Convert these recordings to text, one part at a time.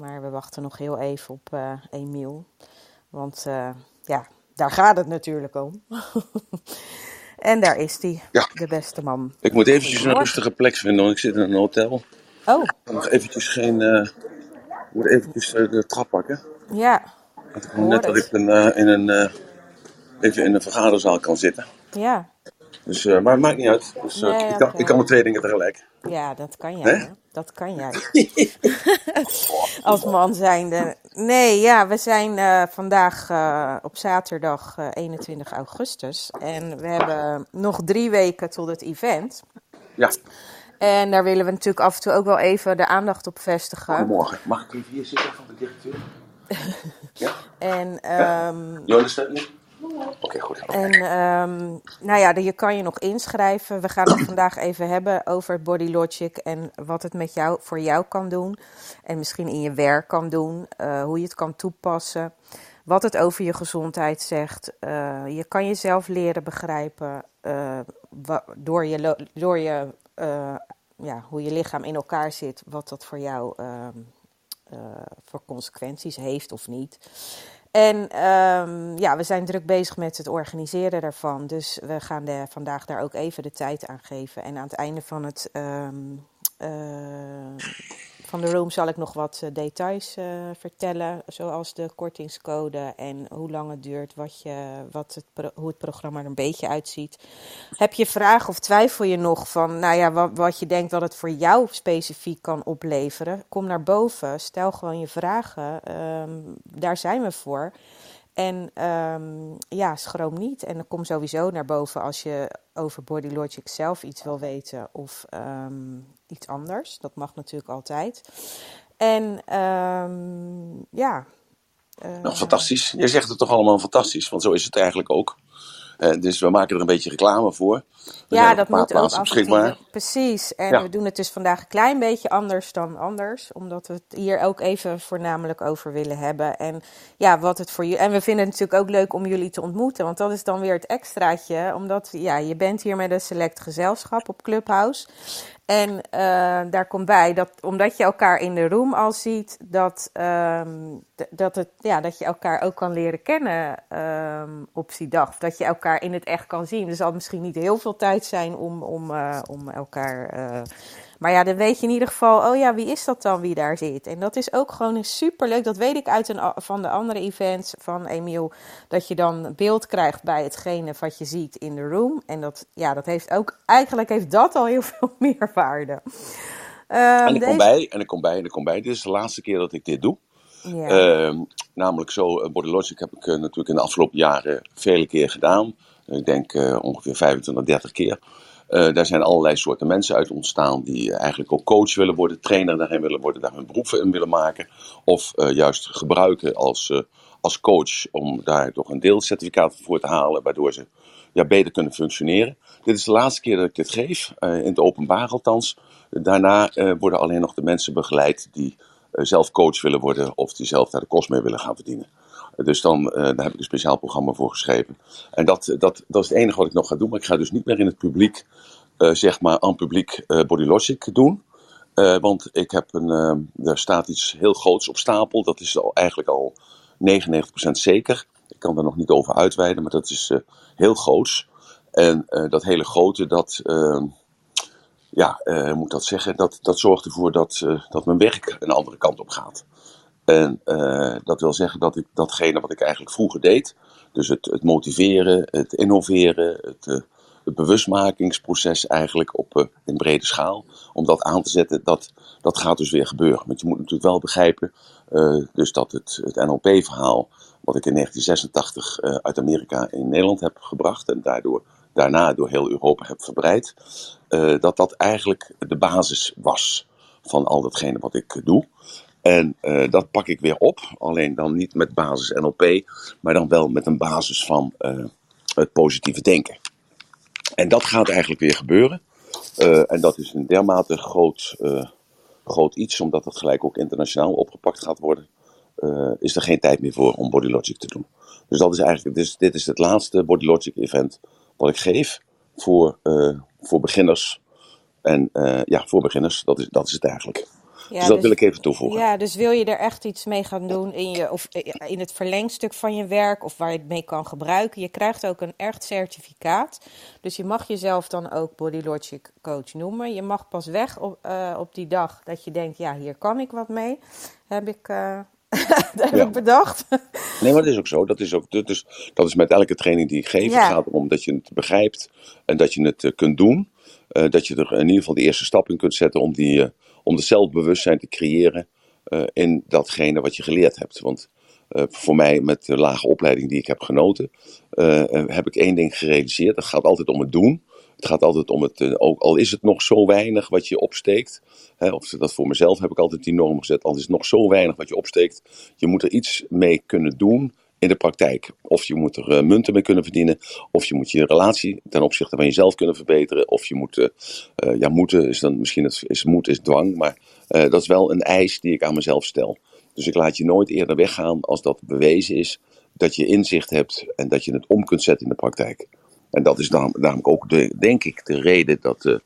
Maar we wachten nog heel even op uh, Emiel. Want uh, ja, daar gaat het natuurlijk om. en daar is hij, Ja. de beste man. Ik moet eventjes een rustige plek vinden, want ik zit in een hotel. Oh, Ik kan nog eventjes geen... eh, ik moet eventjes eh, de trap pakken. ja. Want ik hoor net dat ik een, eh, in een, eh, even in een vergaderzaal kan zitten. Ja. Dus, eh, maar het maakt niet uit. Dus, eh, Nee, ik, kan, oké. ik kan de twee dingen tegelijk. Ja, dat kan jij. Hè? Dat kan jij. Als man zijnde. Nee, ja, we zijn eh, vandaag op zaterdag eh, 21 augustus. En we hebben nog drie weken tot het event. Ja, En daar willen we natuurlijk af en toe ook wel even de aandacht op vestigen. goedemorgen. Mag ik even hier zitten van de directeur? Ja? En, ehm, You understand me? En ehm, nou ja, je kan je nog inschrijven. We gaan het vandaag even hebben over Body Logic en wat het met jou, voor jou kan doen. En misschien in je werk kan doen, eh, hoe je het kan toepassen. Wat het over je gezondheid zegt. Eh, je kan jezelf leren begrijpen eh, door je, door je ja, hoe je lichaam in elkaar zit. Wat dat voor jou ehm, eh, voor consequenties heeft of niet. En ehm, ja, we zijn druk bezig met het organiseren daarvan. Dus we gaan de, vandaag daar ook even de tijd aan geven. En aan het einde van, het, ehm, eh, van de room zal ik nog wat eh, details eh, vertellen. Zoals de kortingscode en hoe lang het duurt, wat je, wat het, hoe het programma er een beetje uitziet. Heb je vragen of twijfel je nog van, nou ja, wat, wat je denkt dat het voor jou specifiek kan opleveren? Kom naar boven, stel gewoon je vragen. Ehm, daar zijn we voor. En ehm, ja, schroom niet. En dan kom sowieso naar boven als je over Body Logic zelf iets wil weten of ehm, iets anders. Dat mag natuurlijk altijd. En ehm, ja. eh, Nou, fantastisch. Je zegt het toch allemaal fantastisch, want zo is het eigenlijk ook. Eh, dus we maken er een beetje reclame voor. Ja, dat moet ook beschikbaar. Precies. En Ja. we doen het dus vandaag een klein beetje anders dan anders. Omdat we het hier ook even voornamelijk over willen hebben. En ja, wat het voor je. En we vinden het natuurlijk ook leuk om jullie te ontmoeten. Want dat is dan weer het extraatje. Omdat ja, je bent hier met een select gezelschap op Clubhouse. En eh, daar komt bij dat omdat je elkaar in de room al ziet, dat, ehm, dat, het, ja, dat je elkaar ook kan leren kennen ehm, op die dag. Dat je elkaar in het echt kan zien. Er zal misschien niet heel veel tijd zijn om, om, eh, om elkaar. eh, maar ja, dan weet je in ieder geval, oh ja, wie is dat dan wie daar zit? En dat is ook gewoon superleuk. Dat weet ik uit een, van de andere events van Emiel. Dat je dan beeld krijgt bij hetgene wat je ziet in de room. En dat, ja, dat heeft ook, eigenlijk heeft dat al heel veel meerwaarde. Ehm, En ik kom bij, en ik kom bij, en ik kom bij. Dit is de laatste keer dat ik dit doe. Ja. Ehm, namelijk zo, eh, Body Logic heb ik eh, natuurlijk in de afgelopen jaren vele keer gedaan. Ik denk eh, ongeveer 25, 30 keer. Eh, daar zijn allerlei soorten mensen uit ontstaan die eh, eigenlijk ook coach willen worden, trainer daarin willen worden, daar hun beroep in willen maken. Of eh, juist gebruiken als, als coach om daar toch een deelcertificaat voor te halen, waardoor ze ja, beter kunnen functioneren. Dit is de laatste keer dat ik dit geef, in het openbaar althans. Daarna worden alleen nog de mensen begeleid die zelf coach willen worden of die zelf daar de kost mee willen gaan verdienen. Dus dan eh, daar heb ik een speciaal programma voor geschreven. En dat, dat, dat is het enige wat ik nog ga doen. Maar ik ga dus niet meer in het publiek, eh, zeg maar, aan publiek eh, Body Logic doen. Want ik heb een, er staat iets heel groots op stapel. Dat is al, eigenlijk al 99% zeker. Ik kan er nog niet over uitweiden, maar dat is heel groots. En dat hele grote, dat, eh, ja, hoe moet dat zeggen? Dat, dat zorgt ervoor dat, dat mijn werk een andere kant op gaat. En eh, dat wil zeggen dat ik datgene wat ik eigenlijk vroeger deed, dus het, het motiveren, het innoveren, het, eh, het bewustmakingsproces eigenlijk op eh, in brede schaal, om dat aan te zetten, dat, dat gaat dus weer gebeuren. Want je moet natuurlijk wel begrijpen, dus dat het, het NLP-verhaal, wat ik in 1986 eh, uit Amerika in Nederland heb gebracht en daardoor, daarna door heel Europa heb verbreid, dat dat eigenlijk de basis was van al datgene wat ik doe. En eh, dat pak ik weer op, alleen dan niet met basis NLP, maar dan wel met een basis van eh, het positieve denken. En dat gaat eigenlijk weer gebeuren. Eh, en dat is een dermate groot, groot iets, omdat het gelijk ook internationaal opgepakt gaat worden. is er geen tijd meer voor om Body Logic te doen. Dus dat is eigenlijk, dus dit is het laatste Body Logic event wat ik geef voor, voor beginners. En ja, voor beginners, dat is, dat is het eigenlijk. Ja, dus dat dus wil ik even toevoegen. Ja, dus wil je er echt iets mee gaan doen in, je, of in het verlengstuk van je werk of waar je het mee kan gebruiken? Je krijgt ook een echt certificaat. Dus je mag jezelf dan ook Body Logic Coach noemen. Je mag pas weg op, uh, op die dag dat je denkt, ja, hier kan ik wat mee. Heb ik... Uh, dat heb ik bedacht. Nee, maar dat is ook zo. Dat is, ook, dat is, dat is met elke training die ik geef. Het gaat erom dat je het begrijpt en dat je het uh, kunt doen. Uh, dat je er in ieder geval de eerste stap in kunt zetten om, die, uh, om het zelfbewustzijn te creëren in datgene wat je geleerd hebt. Want voor mij, met de lage opleiding die ik heb genoten, heb ik één ding gerealiseerd. Het gaat altijd om het doen. Het gaat altijd om het, ook al is het nog zo weinig wat je opsteekt. Hè, of dat voor mezelf heb ik altijd die norm gezet. Al is het nog zo weinig wat je opsteekt. Je moet er iets mee kunnen doen in de praktijk. Of je moet er uh, munten mee kunnen verdienen. Of je moet je relatie ten opzichte van jezelf kunnen verbeteren. Of je moet, uh, ja, moeten is dan misschien, het, is moed is dwang. Maar dat is wel een eis die ik aan mezelf stel. Dus ik laat je nooit eerder weggaan als dat bewezen is. Dat je inzicht hebt en dat je het om kunt zetten in de praktijk. En dat is daarom ook, de, denk ik, de reden dat,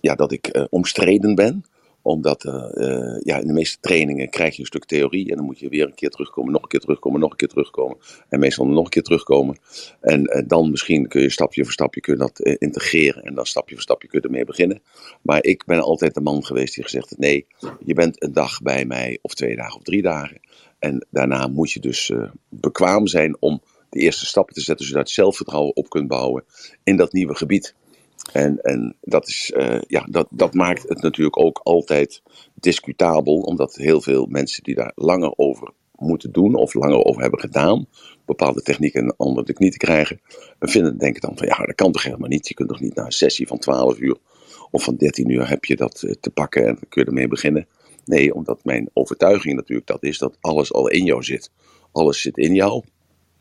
ja, dat ik omstreden ben omdat uh, ja, in de meeste trainingen krijg je een stuk theorie en dan moet je weer een keer terugkomen, nog een keer terugkomen, nog een keer terugkomen. En meestal nog een keer terugkomen. En uh, dan misschien kun je stapje voor stapje kun dat integreren en dan stapje voor stapje kun ermee beginnen. Maar ik ben altijd de man geweest die gezegd heeft, nee, je bent een dag bij mij of twee dagen of drie dagen. En daarna moet je dus bekwaam zijn om de eerste stappen te zetten, zodat je zelfvertrouwen op kunt bouwen in dat nieuwe gebied. En, en dat, is, uh, ja, dat, dat maakt het natuurlijk ook altijd discutabel, omdat heel veel mensen die daar langer over moeten doen of langer over hebben gedaan, bepaalde technieken en andere niet te krijgen, vinden, denken dan van ja, dat kan toch helemaal niet. Je kunt toch niet na een sessie van 12 uur of van 13 uur heb je dat eh, te pakken en kun je ermee beginnen. Nee, omdat mijn overtuiging natuurlijk dat is dat alles al in jou zit. Alles zit in jou.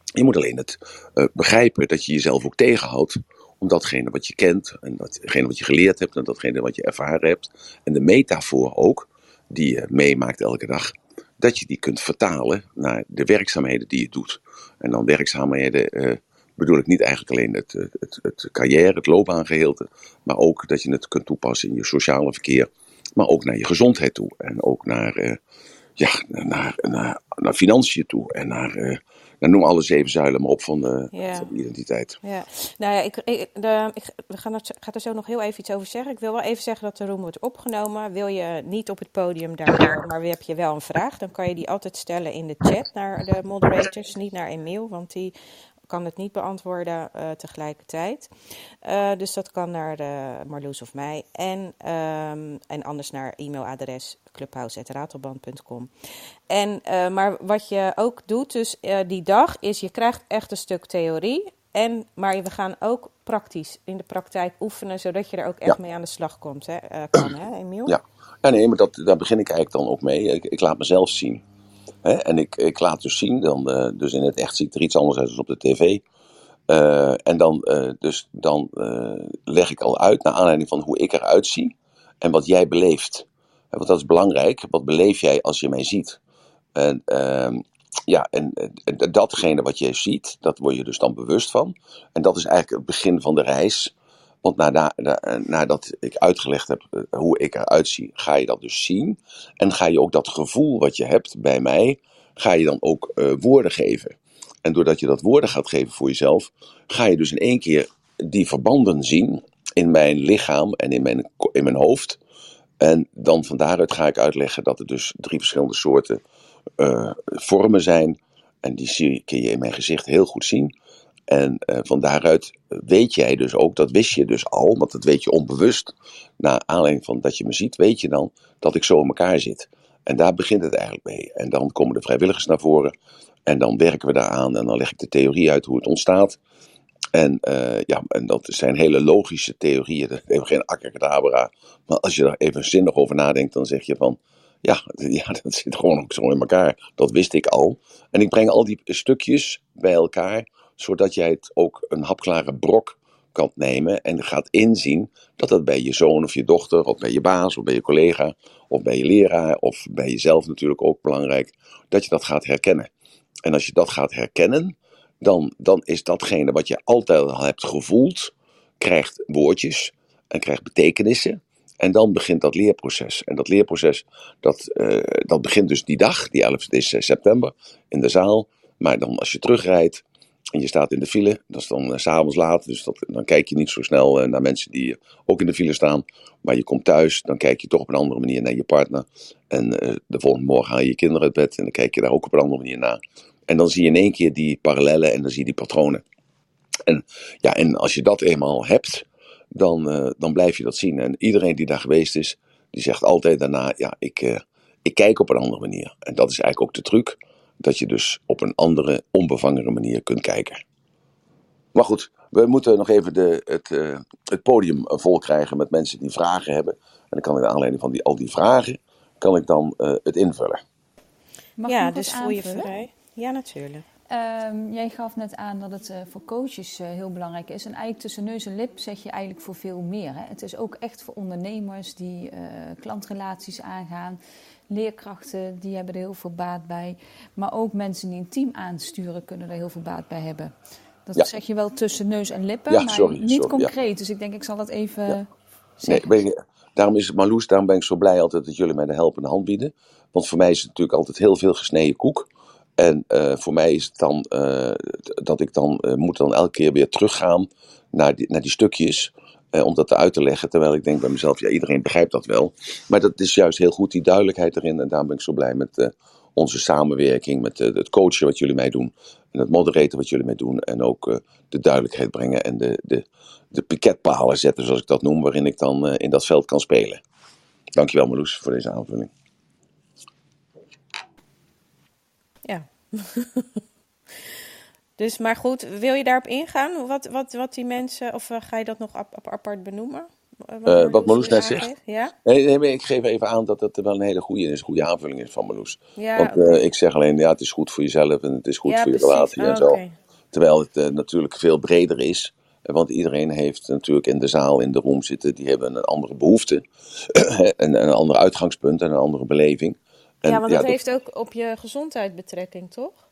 Je moet alleen het uh, begrijpen dat je jezelf ook tegenhoudt om datgene wat je kent en datgene wat je geleerd hebt en datgene wat je ervaren hebt en de metafoor ook, die je meemaakt elke dag, dat je die kunt vertalen naar de werkzaamheden die je doet. En dan werkzaamheden uh, bedoel ik niet eigenlijk alleen het, het, het carrière, het loopbaangeheelte, maar ook dat je het kunt toepassen in je sociale verkeer, maar ook naar je gezondheid toe en ook naar, uh, ja, naar, naar, naar financiën toe en naar dan noem alle zeven zuilen maar op van de, van de identiteit. Ja, nou ja, ik, ik, de, ik ga, er, ga er zo nog heel even iets over zeggen. Ik wil wel even zeggen dat de room wordt opgenomen. Wil je niet op het podium daar, maar heb je wel een vraag, dan kan je die altijd stellen in de chat naar de moderators, niet naar Emiel, want die kan het niet beantwoorden uh, tegelijkertijd. Uh, dus dat kan naar de Marloes of mij. En, um, en anders naar e-mailadres clubhouse.ratelband.com. En, maar wat je ook doet, dus die dag, is je krijgt echt een stuk theorie. En, maar we gaan ook praktisch in de praktijk oefenen, zodat je er ook echt mee aan de slag komt, hè, kan, hè, Emiel? Ja. ja, nee, maar dat, daar begin ik eigenlijk dan ook mee. Ik, ik laat mezelf zien. Hè? En ik, ik laat dus zien, dan, uh, dus in het echt ziet er iets anders uit dan op de tv. Uh, en dan, uh, dus, dan leg ik al uit, naar aanleiding van hoe ik eruit zie en wat jij beleeft. Want dat is belangrijk. Wat beleef jij als je mij ziet? En, ehm, ja, en datgene wat jij ziet, dat word je dus dan bewust van. En dat is eigenlijk het begin van de reis want nadat, nadat ik uitgelegd heb eh, hoe ik eruit zie, ga je dat dus zien. En ga je ook dat gevoel wat je hebt bij mij, ga je dan ook uh, woorden geven. En doordat je dat woorden gaat geven voor jezelf, ga je dus in één keer die verbanden zien in mijn lichaam en in mijn, in mijn hoofd. En dan van daaruit ga ik uitleggen dat er dus drie verschillende soorten uh, vormen zijn. En die zie, kun je in mijn gezicht heel goed zien. En uh, van daaruit weet jij dus ook, dat wist je dus al, want dat weet je onbewust. Na aanleiding van dat je me ziet, weet je dan dat ik zo in elkaar zit. En daar begint het eigenlijk mee. En dan komen de vrijwilligers naar voren. En dan werken we daaraan. En dan leg ik de theorie uit hoe het ontstaat. En, uh, ja, en dat zijn hele logische theorieën. Dat heeft geen akkerkadabra. Maar als je daar even zinnig over nadenkt, dan zeg je van... Ja, ja, dat zit gewoon ook zo in elkaar. Dat wist ik al. En ik breng al die stukjes bij elkaar zodat jij het ook een hapklare brok kan nemen en gaat inzien dat dat bij je zoon of je dochter, of bij je baas, of bij je collega, of bij je leraar, of bij jezelf natuurlijk ook belangrijk, dat je dat gaat herkennen. En als je dat gaat herkennen, dan, dan is datgene wat je altijd al hebt gevoeld, krijgt woordjes en krijgt betekenissen. En dan begint dat leerproces. En dat leerproces, dat, uh, dat begint dus die dag, die 11 september, in de zaal. Maar dan als je terugrijdt en je staat in de file, dat is dan uh, s'avonds laat. Dus dat, dan kijk je niet zo snel uh, naar mensen die ook in de file staan. Maar je komt thuis, dan kijk je toch op een andere manier naar je partner. En de volgende morgen haal je je kinderen uit bed en dan kijk je daar ook op een andere manier naar. En dan zie je in één keer die parallellen en dan zie je die patronen. En, ja, en als je dat eenmaal hebt, dan, dan blijf je dat zien. En iedereen die daar geweest is, die zegt altijd daarna: ja, ik, ik kijk op een andere manier. En dat is eigenlijk ook de truc, dat je dus op een andere, onbevangere manier kunt kijken. Maar goed, we moeten nog even de, het, uh, het podium vol krijgen met mensen die vragen hebben. En dan kan ik naar aanleiding van die, al die vragen, kan ik dan het invullen. Mag ja, dus voel je vrij. Ja, natuurlijk. Um, jij gaf net aan dat het uh, voor coaches uh, heel belangrijk is. En eigenlijk tussen neus en lip zeg je eigenlijk voor veel meer. Hè? Het is ook echt voor ondernemers die uh, klantrelaties aangaan. Leerkrachten die hebben er heel veel baat bij. Maar ook mensen die een team aansturen kunnen er heel veel baat bij hebben. Dat ja. zeg je wel tussen neus en lippen, ja, maar sorry, niet sorry, concreet. Ja. Dus ik denk ik zal dat even zeggen. Nee, je, daarom is het Marloes, daarom ben ik zo blij altijd dat jullie mij de helpende hand bieden. Want voor mij is het natuurlijk altijd heel veel gesneden koek. En uh, voor mij is het dan uh, dat ik dan uh, moet dan elke keer weer teruggaan naar die, naar die stukjes. Om dat uit te leggen. Terwijl ik denk bij mezelf, ja, iedereen begrijpt dat wel. Maar dat is juist heel goed, die duidelijkheid erin. En daarom ben ik zo blij met onze samenwerking, met het coachen wat jullie mij doen. En het moderaten wat jullie mij doen. En ook de duidelijkheid brengen en de, de, de piketpalen zetten, zoals ik dat noem, waarin ik dan in dat veld kan spelen. Dankjewel Marloes voor deze aanvulling. Ja. dus, maar goed, wil je daarop ingaan? Wat, wat, wat die mensen, of uh, ga je dat nog ap apart benoemen? Wat, uh, wat Marloes net zegt? Ja? Nee, nee, ik geef even aan dat het wel een hele goede, een goede aanvulling is van Marloes. Ja, Want okay. uh, ik zeg alleen, ja, het is goed voor jezelf en het is goed ja, voor precies. je relatie oh, en zo. Okay. Terwijl het natuurlijk veel breder is. Want iedereen heeft natuurlijk in de zaal, in de room zitten, die hebben een andere behoefte. en een ander uitgangspunt en een andere beleving. En, ja, want ja, het heeft ook op je gezondheid betrekking, toch?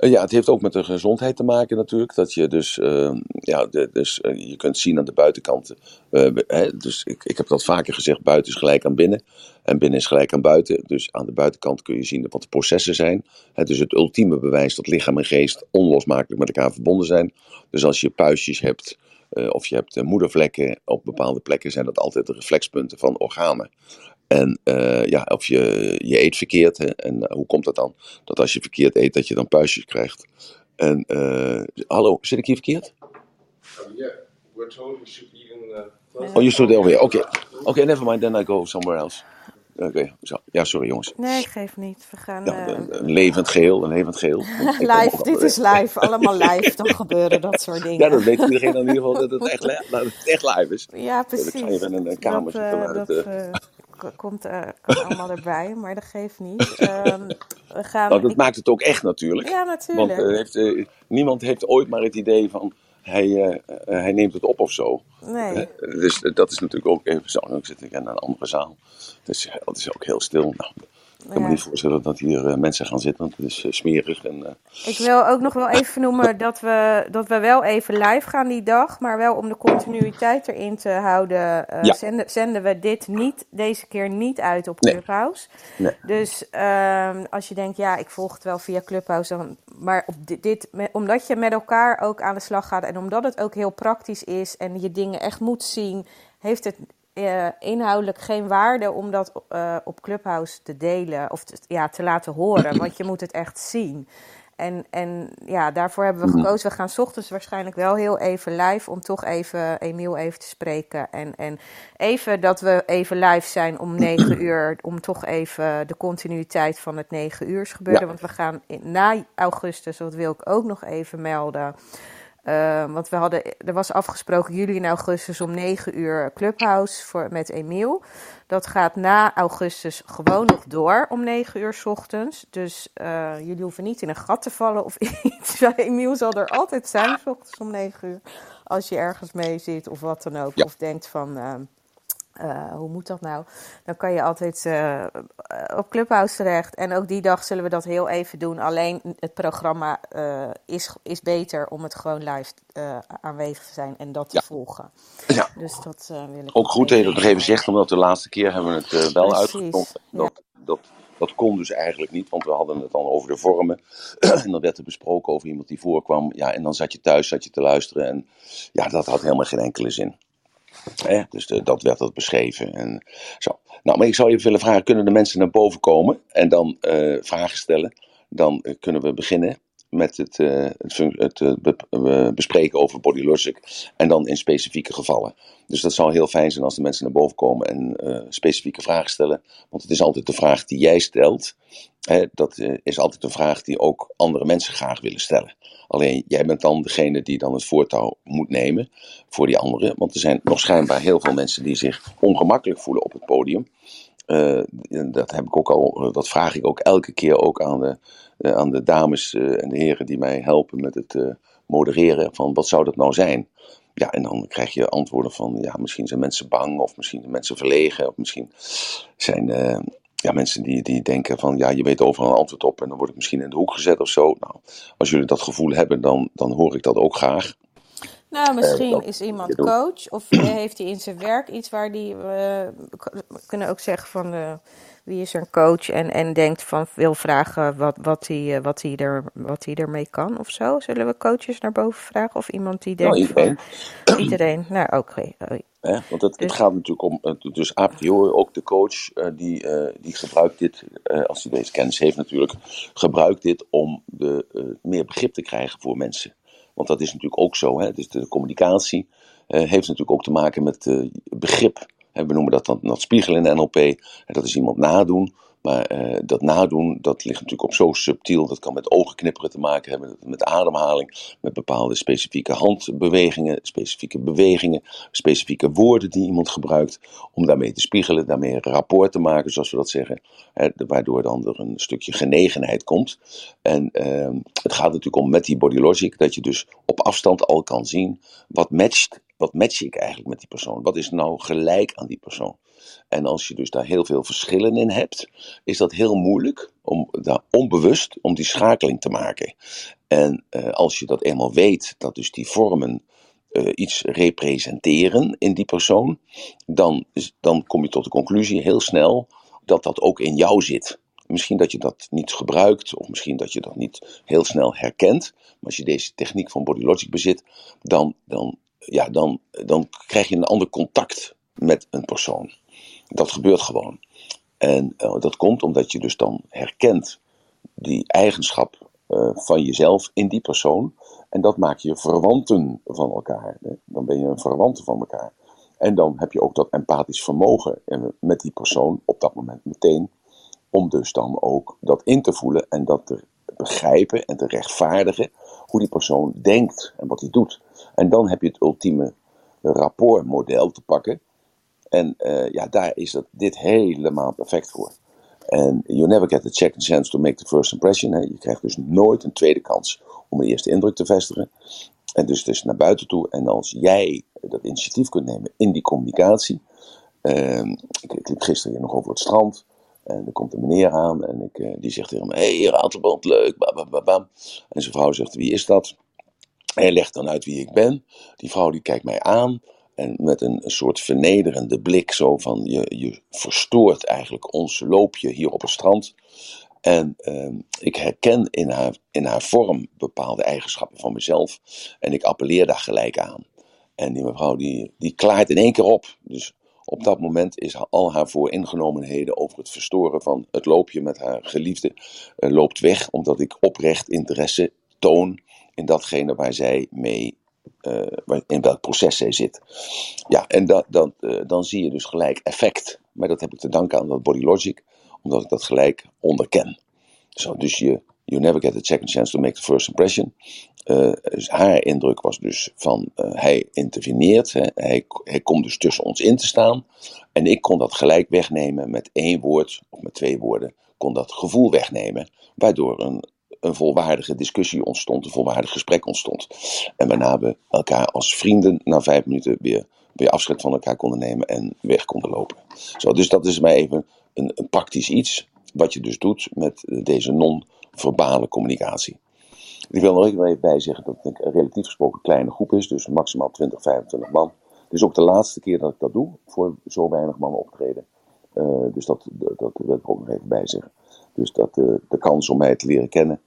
Uh, ja, het heeft ook met de gezondheid te maken natuurlijk. Dat je dus, uh, ja, dus uh, je kunt zien aan de buitenkant. Hè, dus ik, ik heb dat vaker gezegd, buiten is gelijk aan binnen. En binnen is gelijk aan buiten. Dus aan de buitenkant kun je zien wat de processen zijn. Het is het ultieme bewijs dat lichaam en geest onlosmakelijk met elkaar verbonden zijn. Dus als je puistjes hebt, of je hebt moedervlekken op bepaalde plekken, zijn dat altijd de reflexpunten van organen. En uh, ja, of je, je eet verkeerd. Hè? En uh, hoe komt dat dan? Dat als je verkeerd eet, dat je dan puistjes krijgt. En uh, hallo, zit ik hier verkeerd? Yeah, we're told we should even. Uh, oh, you should over here. Oké, oké, never mind. Then I go somewhere else. Oké, okay. Ja, sorry jongens. Nee, geef niet. We gaan. Ja, een levend geel, een levend geel. live, dit is live. Allemaal live. Dan gebeuren dat soort dingen. Ja, dat weet iedereen in ieder geval dat het echt, dat het echt live is. Ja, precies. Ik ga even in een kamer dat, zitten. Uh, dat, uh, komt uh, allemaal erbij, maar dat geeft niet. Um, we gaan, nou, dat ik... maakt het ook echt natuurlijk. Ja, natuurlijk. Want uh, heeft, uh, niemand heeft ooit maar het idee van hij, hij neemt het op of zo. Nee. dus dat is natuurlijk ook even zo. Nu zit ik in een andere zaal. Dus dat is ook heel stil. Nou, ik kan me niet voorstellen dat hier uh, mensen gaan zitten, want het is uh, smerig. En, uh... Ik wil ook nog wel even noemen dat we, dat we wel even live gaan die dag, maar wel om de continuïteit erin te houden, ja. zenden, zenden, we dit niet, deze keer niet uit op Clubhouse. Nee. Dus ehm, als je denkt, ja, ik volg het wel via Clubhouse, dan, maar op dit, dit, omdat je met elkaar ook aan de slag gaat en omdat het ook heel praktisch is en je dingen echt moet zien, heeft het uh, inhoudelijk geen waarde om dat uh, op Clubhouse te delen of te, ja, te laten horen, want je moet het echt zien. En, en ja, daarvoor hebben we gekozen. We gaan s ochtends waarschijnlijk wel heel even live om toch even Emiel even te spreken. En, en even dat we even live zijn om negen uur, om toch even de continuïteit van het negen uur gebeuren. Ja. Want we gaan in, na augustus, dat wil ik ook nog even melden. Uh, want we hadden, er was afgesproken juli en augustus om 9 uur Clubhouse voor, met Emiel. Dat gaat na augustus gewoon nog door om 9 uur s ochtends. Dus uh, jullie hoeven niet in een gat te vallen of iets. Emiel zal er altijd zijn s ochtends om 9 uur. Als je ergens mee zit of wat dan ook. Ja. Of denkt van, uh, uh, hoe moet dat nou? Dan kan je altijd uh, op Clubhouse terecht. En ook die dag zullen we dat heel even doen. Alleen het programma uh, is, is beter om het gewoon live aanwezig te zijn en dat te Ja. volgen. Ja. Dus dat wil ik Ook goed dat je dat nog even zegt, omdat de laatste keer hebben we het wel ja. Dat, dat, dat kon dus eigenlijk niet, want we hadden het dan over de vormen. en dan werd er besproken over iemand die voorkwam. Ja, en dan zat je thuis zat je te luisteren. En ja, dat had helemaal geen enkele zin. Dus de- dat werd dat beschreven. En zo. Nou, maar ik zou je willen vragen: kunnen de mensen naar boven komen en dan eh, vragen stellen? Dan eh, kunnen we beginnen met het, eh, het, het eh, be- bespreken over Body Logic. En dan in specifieke gevallen. Dus dat zou heel fijn zijn als de mensen naar boven komen en eh, specifieke vragen stellen. Want het is altijd de vraag die jij stelt. Hè, dat is altijd een vraag die ook andere mensen graag willen stellen. Alleen jij bent dan degene die dan het voortouw moet nemen voor die anderen. Want er zijn nog schijnbaar heel veel mensen die zich ongemakkelijk voelen op het podium. Eh, dat heb ik ook al, eh, dat vraag ik ook elke keer ook aan de, eh, aan de dames en de heren die mij helpen met het modereren. Van wat zou dat nou zijn? Ja, en dan krijg je antwoorden van ja, misschien zijn mensen bang, of misschien zijn mensen verlegen, of misschien zijn ja, mensen die, die denken van ja, je weet overal een antwoord op en dan word ik misschien in de hoek gezet of zo. Nou, als jullie dat gevoel hebben, dan, dan hoor ik dat ook graag. Nou, misschien dat is iemand coach of heeft hij in zijn werk iets waar die we kunnen ook zeggen van eh, wie is een coach en, en denkt van wil vragen wat, wat, hij, eh, wat, hij er, wat hij ermee kan of zo. Zullen we coaches naar boven vragen of iemand die Nou, denkt iedereen. van iedereen? Nou, oké. Oh? Want het, het Dus- gaat natuurlijk om, eh, dus a priori ook de coach, eh, die, eh, die gebruikt dit, eh, als hij deze kennis heeft natuurlijk, gebruikt dit om de, eh, meer begrip te krijgen voor mensen. Want dat is natuurlijk ook zo, hè? Dus de communicatie eh, heeft natuurlijk ook te maken met eh, begrip. We noemen dat dan dat spiegelen in NLP, en dat is iemand nadoen. Maar eh, dat nadoen, dat ligt natuurlijk op zo subtiel. Dat kan met ogenknipperen te maken hebben, met ademhaling, met bepaalde specifieke handbewegingen, specifieke bewegingen, specifieke woorden die iemand gebruikt. Om daarmee te spiegelen, daarmee een rapport te maken, zoals we dat zeggen. Hè, waardoor dan er een stukje genegenheid komt. En ehm, het gaat natuurlijk om met die body logic, dat je dus op afstand al kan zien wat matcht. Wat match ik eigenlijk met die persoon? Wat is nou gelijk aan die persoon? En als je dus daar heel veel verschillen in hebt, is dat heel moeilijk om daar onbewust om die schakeling te maken. En eh, als je dat eenmaal weet, dat dus die vormen eh, iets representeren in die persoon, dan, dan kom je tot de conclusie heel snel dat dat ook in jou zit. Misschien dat je dat niet gebruikt, of misschien dat je dat niet heel snel herkent. Maar als je deze techniek van Body Logic bezit, dan, dan, ja, dan, dan krijg je een ander contact met een persoon. Dat gebeurt gewoon. En eh, dat komt omdat je dus dan herkent die eigenschap eh, van jezelf in die persoon. En dat maakt je verwanten van elkaar. Hè? Dan ben je een verwante van elkaar. En dan heb je ook dat empathisch vermogen eh, met die persoon op dat moment meteen. Om dus dan ook dat in te voelen en dat te begrijpen en te rechtvaardigen hoe die persoon denkt en wat hij doet. En dan heb je het ultieme rapportmodel te pakken. En eh, ja, daar is dat, dit helemaal perfect voor. En you never get a second chance to make the first impression. Hè. Je krijgt dus nooit een tweede kans om een eerste indruk te vestigen. En dus, dus naar buiten toe. En als jij dat initiatief kunt nemen in die communicatie. ehm, ik, ik liep gisteren hier nog over het strand. En er komt een meneer aan en ik, eh, die zegt tegen me: Hé, hey, Ratelband, leuk. Bam, bam, bam. En zijn vrouw zegt: Wie is dat? Hij legt dan uit wie ik ben. Die vrouw die kijkt mij aan. En met een, soort vernederende blik, zo van je, je verstoort eigenlijk ons loopje hier op het strand. En ehm, ik herken in haar, in haar vorm bepaalde eigenschappen van mezelf. En ik appelleer daar gelijk aan. En die mevrouw die, die klaart in één keer op. Dus op dat moment is al haar vooringenomenheden over het verstoren van het loopje met haar geliefde eh, loopt weg. Omdat ik oprecht interesse toon in datgene waar zij mee, eh, in welk proces zij zit. Ja, en dat, dat, eh, dan zie je dus gelijk effect. Maar dat heb ik te danken aan dat Body Logic, omdat ik dat gelijk onderken. Zo, dus je, you never get a second chance to make the first impression. Eh, dus haar indruk was dus van hij interveneert, hè, hij, hij komt dus tussen ons in te staan. En ik kon dat gelijk wegnemen met één woord of met twee woorden, kon dat gevoel wegnemen, waardoor een, een volwaardige discussie ontstond, een volwaardig gesprek ontstond. En waarna we elkaar als vrienden na vijf minuten weer weer afscheid van elkaar konden nemen en weg konden lopen. Zo, dus dat is mij even een, een praktisch iets wat je dus doet met deze non-verbale communicatie. Ik wil nog even bij zeggen dat het een relatief gesproken kleine groep is, dus maximaal 20, 25 man. Het is ook de laatste keer dat ik dat doe, voor zo weinig mannen optreden. Uh, dus dat, dat, wil ik ook nog even bij zeggen. Dus dat, uh, de kans om mij te leren kennen,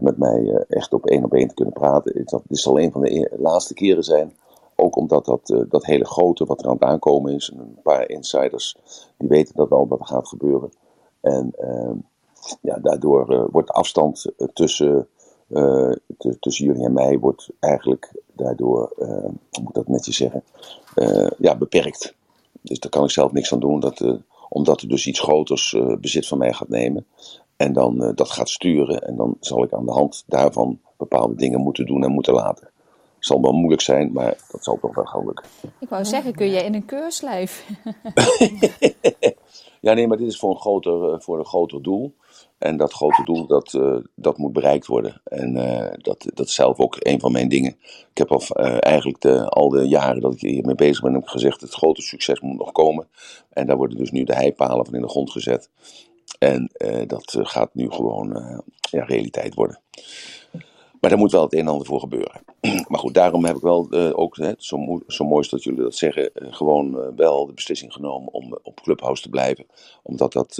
met mij uh, echt op één op één te kunnen praten, dat, dit zal een van de e-, laatste keren zijn. Ook omdat dat, dat hele grote wat er aan het aankomen is, en een paar insiders die weten dat al wat er gaat gebeuren. En ehm, ja, daardoor wordt de afstand tussen tussen jullie en mij wordt eigenlijk daardoor, hoe moet ik dat netjes zeggen, ja, beperkt. Dus daar kan ik zelf niks aan doen, dat, omdat er dus iets groters bezit van mij gaat nemen. En dan dat gaat sturen. En dan zal ik aan de hand daarvan bepaalde dingen moeten doen en moeten laten. Het zal wel moeilijk zijn, maar dat zal toch wel gaan lukken. Ik wou zeggen, kun je in een keurslijf? ja, nee, maar dit is voor een groter, voor een groter doel. En dat grote doel, dat, uh, dat moet bereikt worden. En uh, dat, dat is zelf ook een van mijn dingen. Ik heb al uh, eigenlijk de, al de jaren dat ik hiermee bezig ben, heb gezegd: het grote succes moet nog komen. En daar worden dus nu de heipalen van in de grond gezet. En dat gaat nu gewoon ja, realiteit worden. Maar daar moet wel het een en ander voor gebeuren. Maar goed, daarom heb ik wel ook, hè, zo, zo mooi dat jullie dat zeggen, gewoon wel de beslissing genomen om op Clubhouse te blijven. Omdat dat,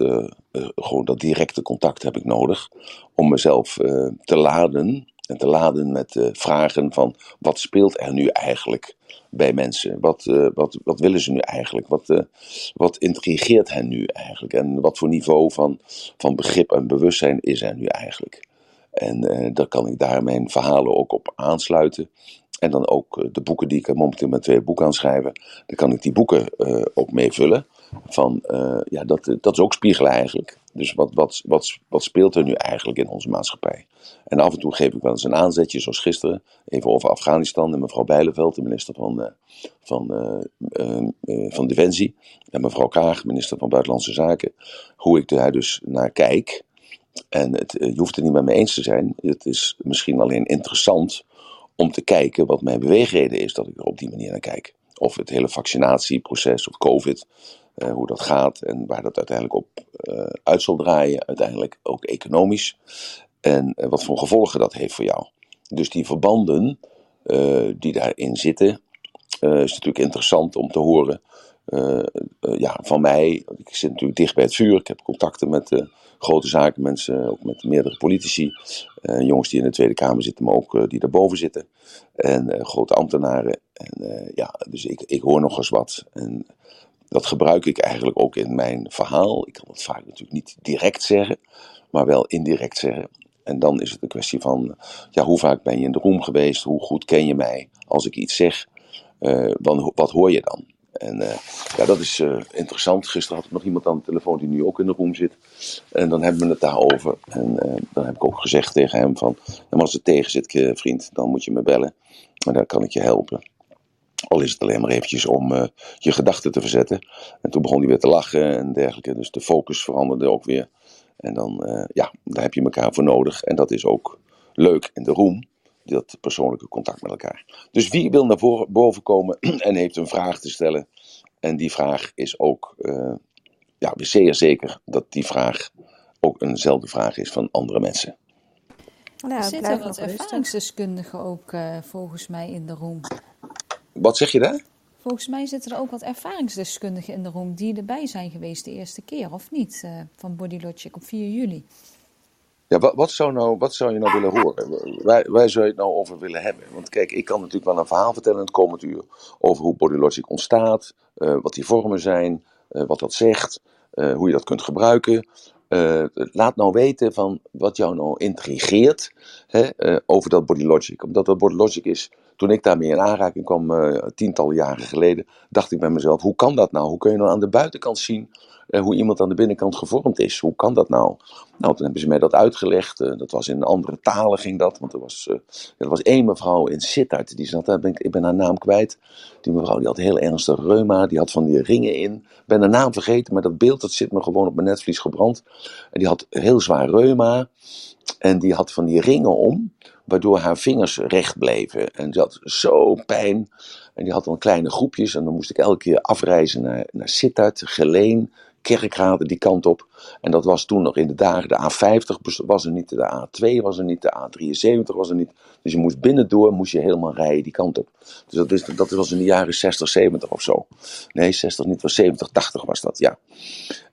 gewoon dat directe contact heb ik nodig. Om mezelf te laden en te laden met vragen van wat speelt er nu eigenlijk bij mensen? Wat, wat, wat willen ze nu eigenlijk? Wat, wat intrigeert hen nu eigenlijk? En wat voor niveau van, van begrip en bewustzijn is er nu eigenlijk? En uh, dan kan ik daar mijn verhalen ook op aansluiten. En dan ook de boeken die ik momenteel met twee boeken aan schrijven. Dan kan ik die boeken uh, ook meevullen. Van, ja, dat, dat is ook spiegelen eigenlijk. Dus wat, wat, wat, wat speelt er nu eigenlijk in onze maatschappij? En af en toe geef ik wel eens een aanzetje, zoals gisteren. Even over Afghanistan en mevrouw Bijleveld, de minister van, van, van Defensie. En mevrouw Kaag, minister van Buitenlandse Zaken. Hoe ik daar dus naar kijk. En het, eh, je hoeft het niet met me eens te zijn. Het is misschien alleen interessant om te kijken wat mijn beweegreden is dat ik er op die manier naar kijk. Of het hele vaccinatieproces of COVID, eh, hoe dat gaat en waar dat uiteindelijk op uh, uit zal draaien, uiteindelijk ook economisch. En uh, wat voor gevolgen dat heeft voor jou. Dus die verbanden die daarin zitten, is natuurlijk interessant om te horen ja, van mij. Ik zit natuurlijk dicht bij het vuur, ik heb contacten met grote zakenmensen, ook met meerdere politici. Jongens die in de Tweede Kamer zitten, maar ook die daarboven zitten. En grote ambtenaren. En ja, dus ik, ik hoor nog eens wat. En dat gebruik ik eigenlijk ook in mijn verhaal. Ik kan het vaak natuurlijk niet direct zeggen, maar wel indirect zeggen. En dan is het een kwestie van, ja, hoe vaak ben je in de room geweest? Hoe goed ken je mij? Als ik iets zeg, dan, wat hoor je dan? En uh, ja, dat is uh, interessant. Gisteren had ik nog iemand aan de telefoon die nu ook in de room zit. En dan hebben we het daarover. En dan heb ik ook gezegd tegen hem van... als het tegen zit, vriend, dan moet je me bellen. En dan kan ik je helpen. Al is het alleen maar eventjes om je gedachten te verzetten. En toen begon hij weer te lachen en dergelijke. Dus de focus veranderde ook weer. En dan, ja, daar heb je elkaar voor nodig. En dat is ook leuk in de room dat persoonlijke contact met elkaar. Dus wie wil naar boven komen en heeft een vraag te stellen? En die vraag is ook, uh, ja, zeer zeker dat die vraag ook eenzelfde vraag is van andere mensen. Nou, er zitten wat ervaringsdeskundigen ook uh, volgens mij in de room. Wat zeg je daar? Volgens mij zitten er ook wat ervaringsdeskundigen in de room die erbij zijn geweest de eerste keer, of niet? Uh, van Body Logic op 4 juli. Ja, wat, wat, zou nou, wat zou je nou willen horen? Waar, waar zou je het nou over willen hebben? Want kijk, ik kan natuurlijk wel een verhaal vertellen in het komend uur over hoe Bodylogic ontstaat, uh, wat die vormen zijn, uh, wat dat zegt, hoe je dat kunt gebruiken. laat nou weten van wat jou nou intrigeert hè, over dat Bodylogic. Omdat dat Bodylogic is, toen ik daarmee in aanraking kwam, tientallen jaren geleden, dacht ik bij mezelf, hoe kan dat nou? Hoe kun je nou aan de buitenkant zien uh, hoe iemand aan de binnenkant gevormd is. Hoe kan dat nou? Nou, toen hebben ze mij dat uitgelegd. Uh, dat was in andere talen ging dat. Want er was, er was één mevrouw in Sittard. Die zat daar, ben ik, ben haar naam kwijt. Die mevrouw die had heel ernstig reuma. Die had van die ringen in. Ben haar naam vergeten, maar dat beeld dat zit me gewoon op mijn netvlies gebrand. En die had heel zwaar reuma. En die had van die ringen om waardoor haar vingers recht bleven. En ze had zo pijn. En die had dan kleine groepjes. En dan moest ik elke keer afreizen naar, naar Sittard, Geleen, Kerkrade, die kant op. En dat was toen nog in de dagen, de A50 was er niet, de A2 was er niet, de A73 was er niet. Dus je moest binnendoor, moest je helemaal rijden die kant op. Dus dat, is, dat was in de jaren 60, 70 of zo. Nee, 60 niet, was 70, 80 was dat, ja.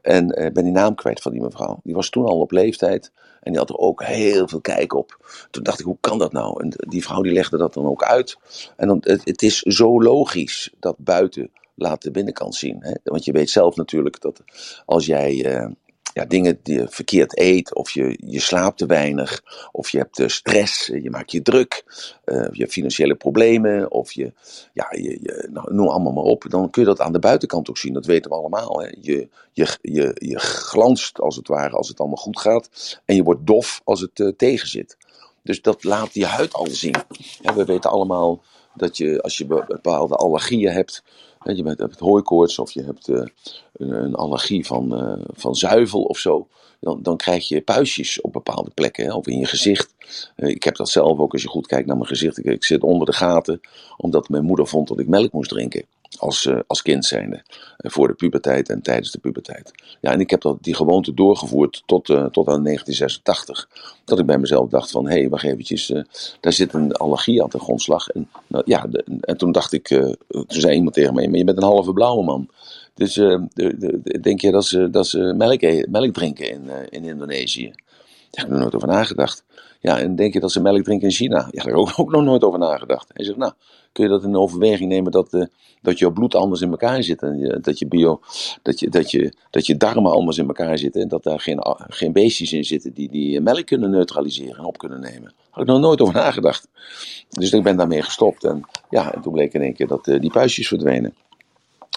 En ik uh, ben die naam kwijt van die mevrouw. Die was toen al op leeftijd. En die had er ook heel veel kijk op. Toen dacht ik, hoe kan dat nou? En die vrouw die legde dat dan ook uit. En dan, het, is zo logisch dat buiten laat de binnenkant zien. Hè? Want je weet zelf natuurlijk dat als jij uh, ja, dingen die je verkeerd eet, of je, je slaapt te weinig, of je hebt stress, je maakt je druk, uh, je hebt financiële problemen, of je, ja, je, nou, noem allemaal maar op, dan kun je dat aan de buitenkant ook zien. Dat weten we allemaal. Hè? Je, je, je, je glanst als het ware als het allemaal goed gaat, en je wordt dof als het uh, tegen zit. Dus dat laat je huid al zien. Ja, we weten allemaal dat je, als je bepaalde allergieën hebt, je hebt hooikoorts of je hebt uh, een allergie van, uh, van zuivel of zo. Dan, dan krijg je puistjes op bepaalde plekken, of in je gezicht. Uh, ik heb dat zelf ook als je goed kijkt naar mijn gezicht. Ik, zit onder de gaten, omdat mijn moeder vond dat ik melk moest drinken. Als, als kind zijnde. voor de puberteit en tijdens de puberteit. Ja, en ik heb dat, die gewoonte doorgevoerd tot, tot aan 1986. Dat ik bij mezelf dacht van, hé, wacht eventjes. daar zit een allergie aan de grondslag. En, nou, ja, en toen dacht ik, toen zei iemand tegen mij, maar je bent een halve blauwe man. Dus uh, de, de, denk je dat ze, dat ze melk, melk drinken in, uh, in Indonesië? Daar heb ik nog nooit over nagedacht. Ja, en denk je dat ze melk drinken in China? Ja, daar heb ik ook, ook nog nooit over nagedacht. Hij zegt, nou, kun je dat in overweging nemen dat, uh, dat jouw bloed anders in elkaar zit. En dat, je bio, dat, je, dat, je, dat je darmen anders in elkaar zitten. En dat daar geen, geen beestjes in zitten die die melk kunnen neutraliseren en op kunnen nemen. Had ik nog nooit over nagedacht. Dus ik ben daarmee gestopt. En ja, en toen bleek in één keer dat uh, die puistjes verdwenen.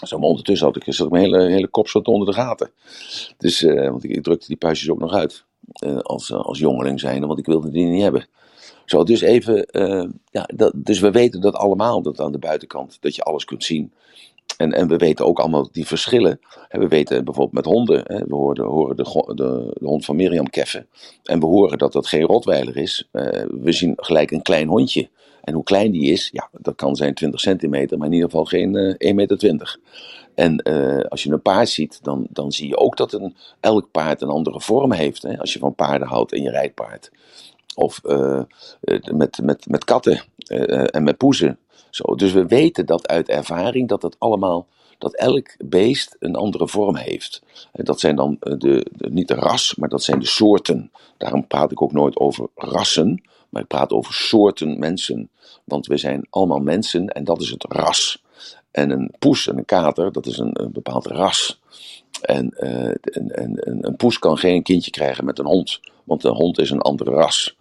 Zo, maar ondertussen had ik, zat mijn hele, hele kop zat onder de gaten. Dus, want ik, ik, drukte die puistjes ook nog uit. Als, als jongeling zijnde, want ik wilde die niet hebben. Zo, dus even, ja, dat, dus we weten dat allemaal, dat aan de buitenkant, dat je alles kunt zien. En, en we weten ook allemaal die verschillen. En we weten bijvoorbeeld met honden. Hè, we horen, horen de, de, de, hond van Mirjam keffen. En we horen dat dat geen rotweiler is. we zien gelijk een klein hondje. En hoe klein die is, ja, dat kan zijn 20 centimeter, maar in ieder geval geen uh, 1,20 meter. En als je een paard ziet, dan, dan zie je ook dat een, elk paard een andere vorm heeft. Hè? Als je van paarden houdt en je rijdt paard. Of uh, met, met, met katten en met poezen. Zo. Dus we weten dat uit ervaring dat het allemaal dat elk beest een andere vorm heeft. Dat zijn dan de, de, niet de ras, maar dat zijn de soorten. Daarom praat ik ook nooit over rassen, maar ik praat over soorten mensen. Want we zijn allemaal mensen en dat is het ras. En een poes en een kater, dat is een, bepaald ras. En, een poes kan geen kindje krijgen met een hond, want een hond is een ander ras.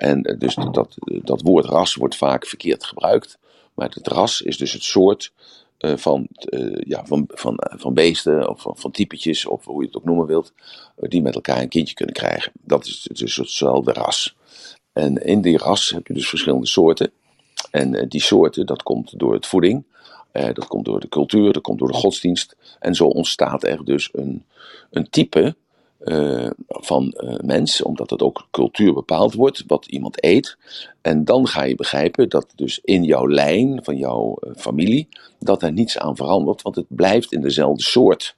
En uh, dus dat, dat woord ras wordt vaak verkeerd gebruikt. Maar het ras is dus het soort uh, van, ja, van, van, van beesten of van, van typetjes, of hoe je het ook noemen wilt, die met elkaar een kindje kunnen krijgen. Dat is dus hetzelfde ras. En in die ras heb je dus verschillende soorten. En die soorten, dat komt door het voeding, dat komt door de cultuur, dat komt door de godsdienst. En zo ontstaat er dus een, een type uh, van mens, omdat het ook cultuur bepaald wordt, wat iemand eet. En dan ga je begrijpen dat dus in jouw lijn, van jouw familie, dat er niets aan verandert, want het blijft in dezelfde soort.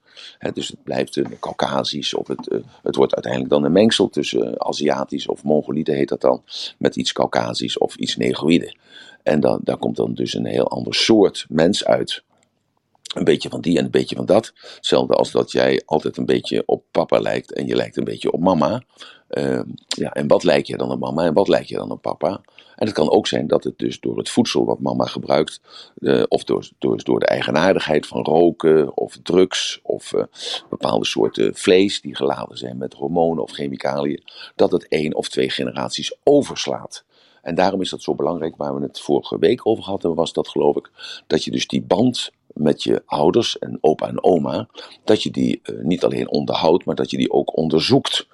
Dus het blijft een Caucasisch, of het, het wordt uiteindelijk dan een mengsel tussen Aziatisch of Mongoliede heet dat dan, met iets Caucasisch of iets Negroïde. En dan, daar komt dan dus een heel ander soort mens uit. Een beetje van die en een beetje van dat. Hetzelfde als dat jij altijd een beetje op papa lijkt en je lijkt een beetje op mama. Uh, ja, en wat lijkt je dan op mama en wat lijkt je dan op papa? En het kan ook zijn dat het dus door het voedsel wat mama gebruikt, uh, of door, door, door de eigenaardigheid van roken of drugs of uh, bepaalde soorten vlees die geladen zijn met hormonen of chemicaliën, dat het één of twee generaties overslaat. En daarom is dat zo belangrijk, waar we het vorige week over hadden, was dat geloof ik, dat je dus die band met je ouders en opa en oma, dat je die uh, niet alleen onderhoudt, maar dat je die ook onderzoekt.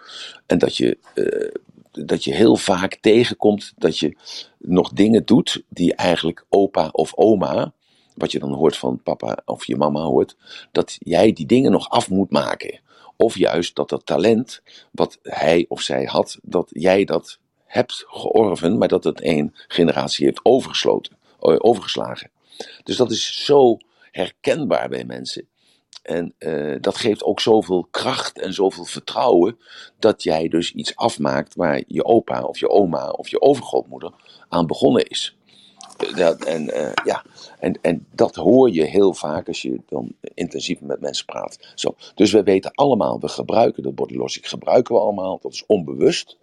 En dat je, uh, dat je heel vaak tegenkomt dat je nog dingen doet die eigenlijk opa of oma, wat je dan hoort van papa of je mama hoort, dat jij die dingen nog af moet maken. Of juist dat dat talent wat hij of zij had, dat jij dat hebt georven, maar dat het één generatie heeft overgesloten, eh, overgeslagen. Dus dat is zo herkenbaar bij mensen. En uh, dat geeft ook zoveel kracht en zoveel vertrouwen dat jij dus iets afmaakt waar je opa of je oma of je overgrootmoeder aan begonnen is. Dat, en, ja, en, en dat hoor je heel vaak als je dan intensief met mensen praat. Zo. Dus we weten allemaal, we gebruiken dat body logic, gebruiken we allemaal, dat is onbewust.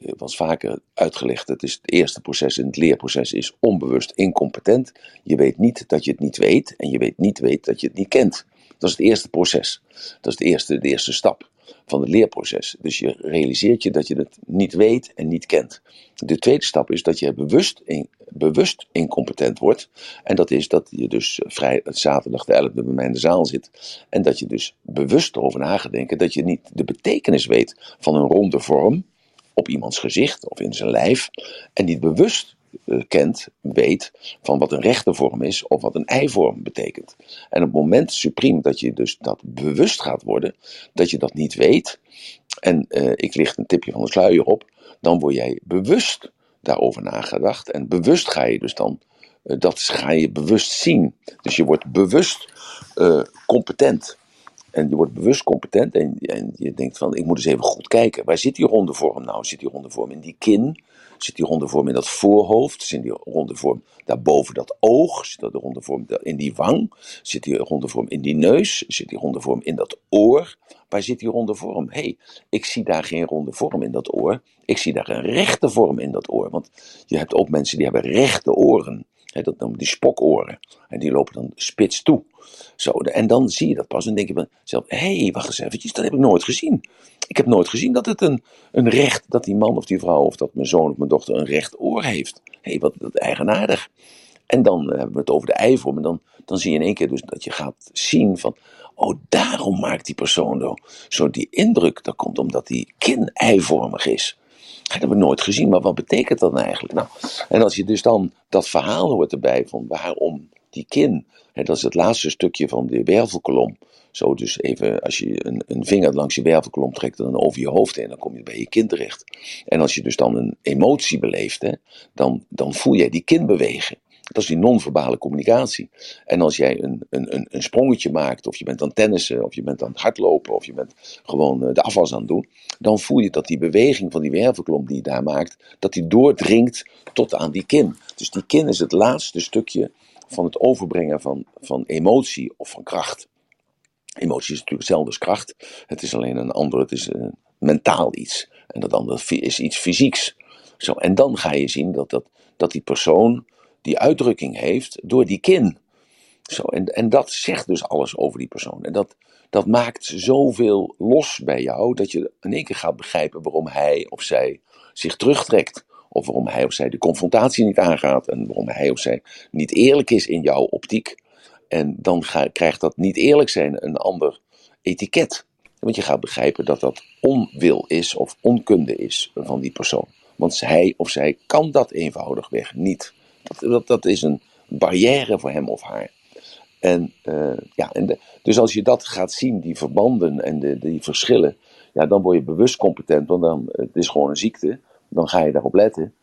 Het was vaker uitgelegd, het, is het eerste proces in het leerproces is onbewust incompetent. Je weet niet dat je het niet weet en je weet niet weet dat je het niet kent. Dat is het eerste proces. Dat is de eerste, de eerste stap van het leerproces. Dus je realiseert je dat je het niet weet en niet kent. De tweede stap is dat je bewust, in, bewust incompetent wordt. En dat is dat je dus vrij, zaterdag de 11e bij mij in de zaal zit. En dat je dus bewust erover na denken dat je niet de betekenis weet van een ronde vorm op iemands gezicht of in zijn lijf. En niet bewust uh, kent, weet van wat een rechte vorm is of wat een eivorm betekent. En op het moment supreme dat je dus dat bewust gaat worden, dat je dat niet weet, en uh, ik licht een tipje van de sluier op, dan word jij bewust daarover nagedacht. En bewust ga je dus dan, uh, dat ga je bewust zien. Dus je wordt bewust competent. En je wordt bewust competent en, en, je denkt van, ik moet eens even goed kijken. Waar zit die ronde vorm nou? Zit die ronde vorm in die kin? Zit die ronde vorm in dat voorhoofd? Zit die ronde vorm daarboven dat oog? Zit dat de ronde vorm in die wang? Zit die ronde vorm in die neus? Zit die ronde vorm in dat oor? Waar zit die ronde vorm? Hé, hey, ik zie daar geen ronde vorm in dat oor. Ik zie daar een rechte vorm in dat oor. Want je hebt ook mensen die hebben rechte oren. Dat noemen die spokoren. En die lopen dan spits toe. Zo, en dan zie je dat pas en denk je van zelf, hé, hey, wacht eens eventjes, dat heb ik nooit gezien. Ik heb nooit gezien dat het een, een recht, dat die man of die vrouw of dat mijn zoon of mijn dochter een recht oor heeft. Hé, hey, wat, wat eigenaardig. En dan hebben we het over de eivorm en dan, dan zie je in één keer dus dat je gaat zien van, oh, daarom maakt die persoon zo, zo die indruk. Dat komt omdat die kin eivormig is. Dat hebben we nooit gezien, maar wat betekent dat nou eigenlijk? Nou, en als je dus dan dat verhaal hoort erbij van waarom die kin, hè, dat is het laatste stukje van de wervelkolom. Zo dus even, als je een, een vinger langs je wervelkolom trekt dan over je hoofd heen, dan kom je bij je kin terecht. En als je dus dan een emotie beleeft, dan, dan voel jij die kin bewegen. Dat is die non-verbale communicatie. En als jij een, een, een sprongetje maakt, of je bent aan tennissen, of je bent aan het hardlopen, of je bent gewoon eh, de afwas aan het doen, dan voel je dat die beweging van die wervelklomp die je daar maakt, dat die doordringt tot aan die kin. Dus die kin is het laatste stukje van het overbrengen van, van emotie of van kracht. Emotie is natuurlijk hetzelfde als kracht. Het is alleen een ander, het is een mentaal iets. En dat andere is iets fysieks. Zo, en dan ga je zien dat, dat, dat die persoon die uitdrukking heeft door die kin. Zo, en, en dat zegt dus alles over die persoon. En dat, dat maakt zoveel los bij jou dat je in één keer gaat begrijpen waarom hij of zij zich terugtrekt. Of waarom hij of zij de confrontatie niet aangaat. En waarom hij of zij niet eerlijk is in jouw optiek. En dan krijgt dat niet eerlijk zijn een ander etiket. Want je gaat begrijpen dat dat onwil is of onkunde is van die persoon. Want hij of zij kan dat eenvoudigweg niet. Dat, dat, is een barrière voor hem of haar. En, uh, ja, en dus als je dat gaat zien, die verbanden en de, die verschillen, ja, dan word je bewust competent, want dan, het is gewoon een ziekte. Dan ga je daarop letten.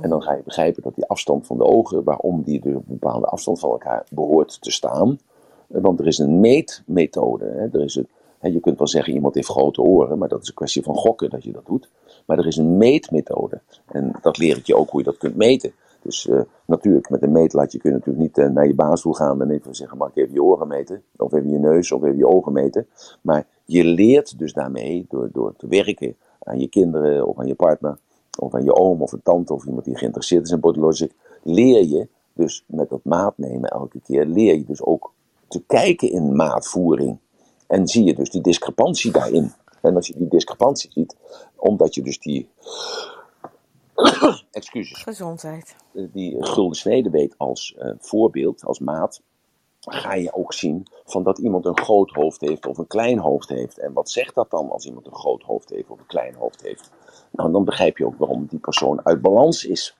En dan ga je begrijpen dat die afstand van de ogen, waarom die op een bepaalde afstand van elkaar behoort te staan. Want er is een meetmethode. Hè? Er is een, hè, je kunt wel zeggen, iemand heeft grote oren, maar dat is een kwestie van gokken dat je dat doet. Maar er is een meetmethode. En dat leer ik je ook hoe je dat kunt meten. Dus uh, natuurlijk, met een meetlatje kun je natuurlijk niet uh, naar je baas toe gaan en even zeggen, mag even je oren meten? Of even je neus, of even je ogen meten. Maar je leert dus daarmee, door, door te werken aan je kinderen of aan je partner, of aan je oom of een tante of iemand die geïnteresseerd is in bodylogic, leer je dus met dat maat nemen elke keer, leer je dus ook te kijken in maatvoering. En zie je dus die discrepantie daarin. En als je die discrepantie ziet, omdat je dus die excuses. Gezondheid. Die gulden snede weet als uh, voorbeeld, als maat, ga je ook zien van dat iemand een groot hoofd heeft of een klein hoofd heeft. En wat zegt dat dan als iemand een groot hoofd heeft of een klein hoofd heeft? Nou, dan begrijp je ook waarom die persoon uit balans is.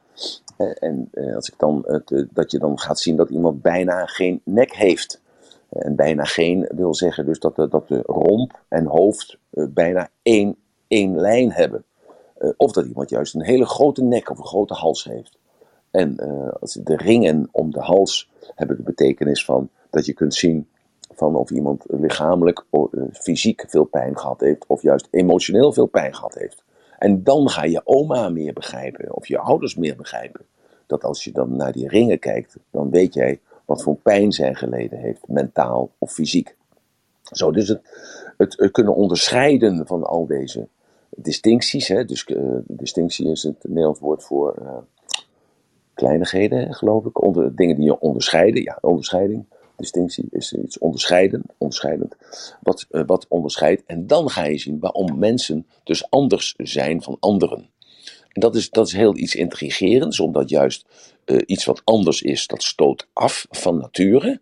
En uh, als ik dan, dat je dan gaat zien dat iemand bijna geen nek heeft. En bijna geen wil zeggen dus dat de, dat de romp en hoofd bijna één, één lijn hebben. Eh, of dat iemand juist een hele grote nek of een grote hals heeft. En als de ringen om de hals hebben de betekenis van dat je kunt zien van of iemand lichamelijk, fysiek veel pijn gehad heeft, of juist emotioneel veel pijn gehad heeft. En dan ga je oma meer begrijpen, of je ouders meer begrijpen. Dat als je dan naar die ringen kijkt, dan weet jij wat voor pijn zij geleden heeft, mentaal of fysiek. Zo, dus het, het, kunnen onderscheiden van al deze distincties, hè, dus uh, distinctie is het Nederlands woord voor uh, kleinigheden, geloof ik, onder, dingen die je onderscheiden, ja, onderscheiding. Distinctie is iets onderscheiden, onderscheidend, wat, uh, wat onderscheidt. En dan ga je zien waarom mensen dus anders zijn van anderen. En dat is, dat is heel iets intrigerends, omdat juist iets wat anders is, dat stoot af van nature.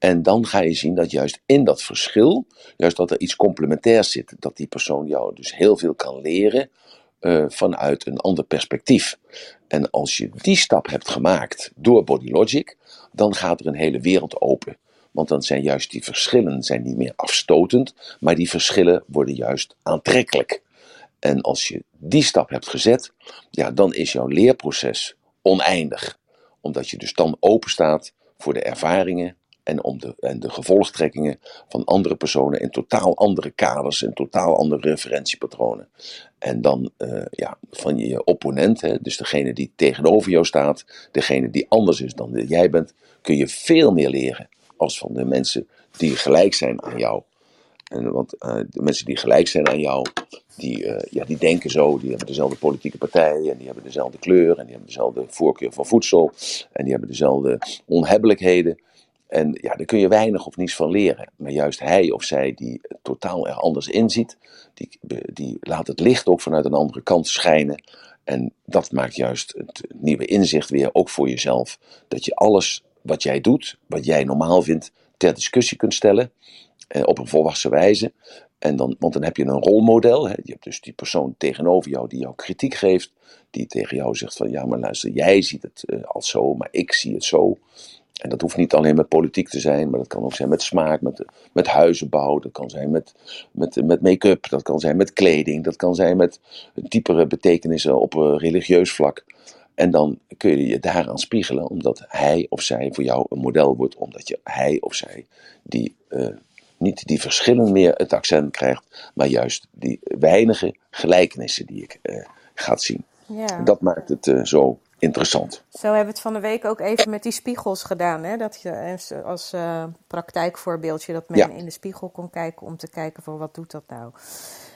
En dan ga je zien dat juist in dat verschil, juist dat er iets complementairs zit. Dat die persoon jou dus heel veel kan leren uh, vanuit een ander perspectief. En als je die stap hebt gemaakt door Body Logic, dan gaat er een hele wereld open. Want dan zijn juist die verschillen zijn niet meer afstotend, maar die verschillen worden juist aantrekkelijk. En als je die stap hebt gezet, ja, dan is jouw leerproces oneindig. Omdat je dus dan open staat voor de ervaringen en, om de, en de gevolgtrekkingen van andere personen in totaal andere kaders en totaal andere referentiepatronen. En dan uh, ja, van je opponent, hè, dus degene die tegenover jou staat, degene die anders is dan jij bent, kun je veel meer leren als van de mensen die gelijk zijn aan jou. En, want uh, de mensen die gelijk zijn aan jou, die, uh, ja, die denken zo, die hebben dezelfde politieke partij en die hebben dezelfde kleur en die hebben dezelfde voorkeur van voedsel en die hebben dezelfde onhebbelijkheden. En ja, daar kun je weinig of niets van leren. Maar juist hij of zij die totaal er anders inziet, die, die laat het licht ook vanuit een andere kant schijnen. En dat maakt juist het nieuwe inzicht weer, ook voor jezelf. Dat je alles wat jij doet, wat jij normaal vindt, ter discussie kunt stellen. Eh, op een volwassen wijze. En dan, want dan heb je een rolmodel. Hè. Je hebt dus die persoon tegenover jou die jou kritiek geeft. Die tegen jou zegt van ja, maar luister, jij ziet het uh, als zo, maar ik zie het zo. En dat hoeft niet alleen met politiek te zijn, maar dat kan ook zijn met smaak, met, met huizenbouw, dat kan zijn met, met, met make-up, dat kan zijn met kleding, dat kan zijn met diepere betekenissen op een religieus vlak. En dan kun je je daaraan spiegelen, omdat hij of zij voor jou een model wordt, omdat je hij of zij die, uh, niet die verschillen meer het accent krijgt, maar juist die weinige gelijkenissen die ik uh, gaat zien. Ja. Dat maakt het uh, zo interessant. Zo hebben we het van de week ook even met die spiegels gedaan. Hè? Dat je als uh, praktijkvoorbeeldje dat men ja. in de spiegel kon kijken om te kijken van wat doet dat nou.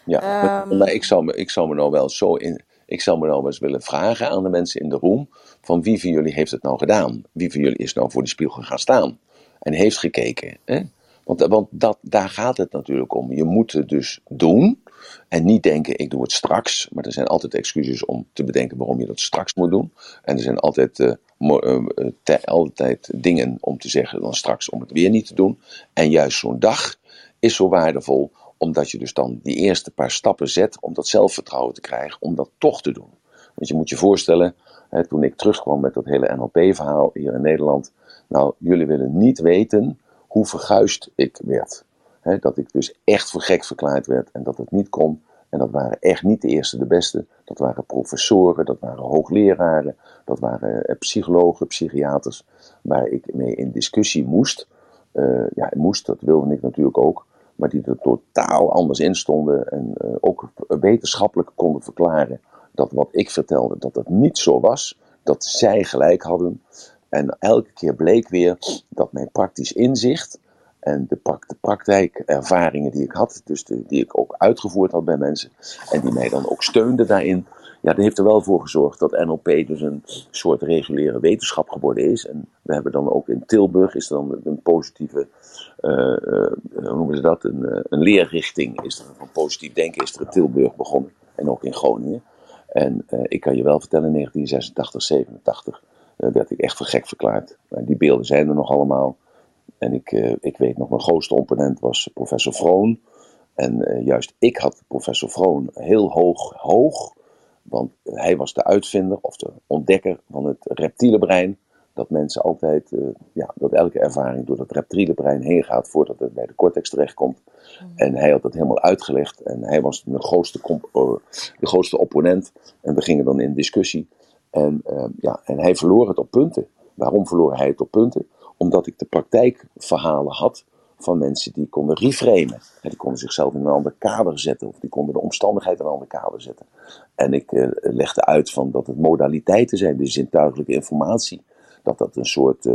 Ja, um, maar ik zou, me, ik zou me nou wel zo in. Ik zou me nou eens willen vragen aan de mensen in de room: van wie van jullie heeft het nou gedaan? Wie van jullie is nou voor die spiegel gaan staan en heeft gekeken? Hè? Want, want dat, daar gaat het natuurlijk om. Je moet het dus doen. En niet denken, ik doe het straks. Maar er zijn altijd excuses om te bedenken waarom je dat straks moet doen. En er zijn altijd, uh, uh, altijd dingen om te zeggen dan straks om het weer niet te doen. En juist zo'n dag is zo waardevol, omdat je dus dan die eerste paar stappen zet om dat zelfvertrouwen te krijgen, om dat toch te doen. Want je moet je voorstellen, hè, toen ik terugkwam met dat hele NLP-verhaal hier in Nederland. Nou, jullie willen niet weten hoe verguisd ik werd dat ik dus echt voor gek verklaard werd en dat het niet kon. En dat waren echt niet de eerste, de beste. Dat waren professoren, dat waren hoogleraren, dat waren eh, psychologen, psychiaters, waar ik mee in discussie moest. Uh, ja, moest, dat wilde ik natuurlijk ook. Maar die er totaal anders in stonden en uh, ook wetenschappelijk konden verklaren dat wat ik vertelde, dat dat niet zo was. Dat zij gelijk hadden. En elke keer bleek weer dat mijn praktisch inzicht en de, de praktijkervaringen die ik had, dus die ik ook uitgevoerd had bij mensen, en die mij dan ook steunden daarin, ja, dat heeft er wel voor gezorgd dat NLP dus een soort reguliere wetenschap geworden is. En we hebben dan ook in Tilburg, is dan een positieve, uh, uh, hoe noemen ze dat, een, uh, een leerrichting is er, van positief denken is er in Tilburg begonnen, en ook in Groningen. En ik kan je wel vertellen, in 1986, 87 werd ik echt voor gek verklaard. die beelden zijn er nog allemaal. En ik, uh, ik weet nog, mijn grootste opponent was professor Vroon. En uh, juist ik had professor Vroon heel hoog, hoog. Want hij was de uitvinder of de ontdekker van het reptiele brein. dat mensen altijd, eh, ja, dat elke ervaring door dat reptiele brein heen gaat voordat het bij de cortex terechtkomt. En hij had dat helemaal uitgelegd en hij was de grootste, eh, de grootste opponent. En we gingen dan in discussie. En, eh, ja, en hij verloor het op punten. Waarom verloor hij het op punten? Omdat ik de praktijkverhalen had van mensen die konden reframen. En die konden zichzelf in een ander kader zetten. Of die konden de omstandigheid in een ander kader zetten. En ik eh, legde uit van dat het modaliteiten zijn, de zintuigelijke informatie. Dat dat een soort eh,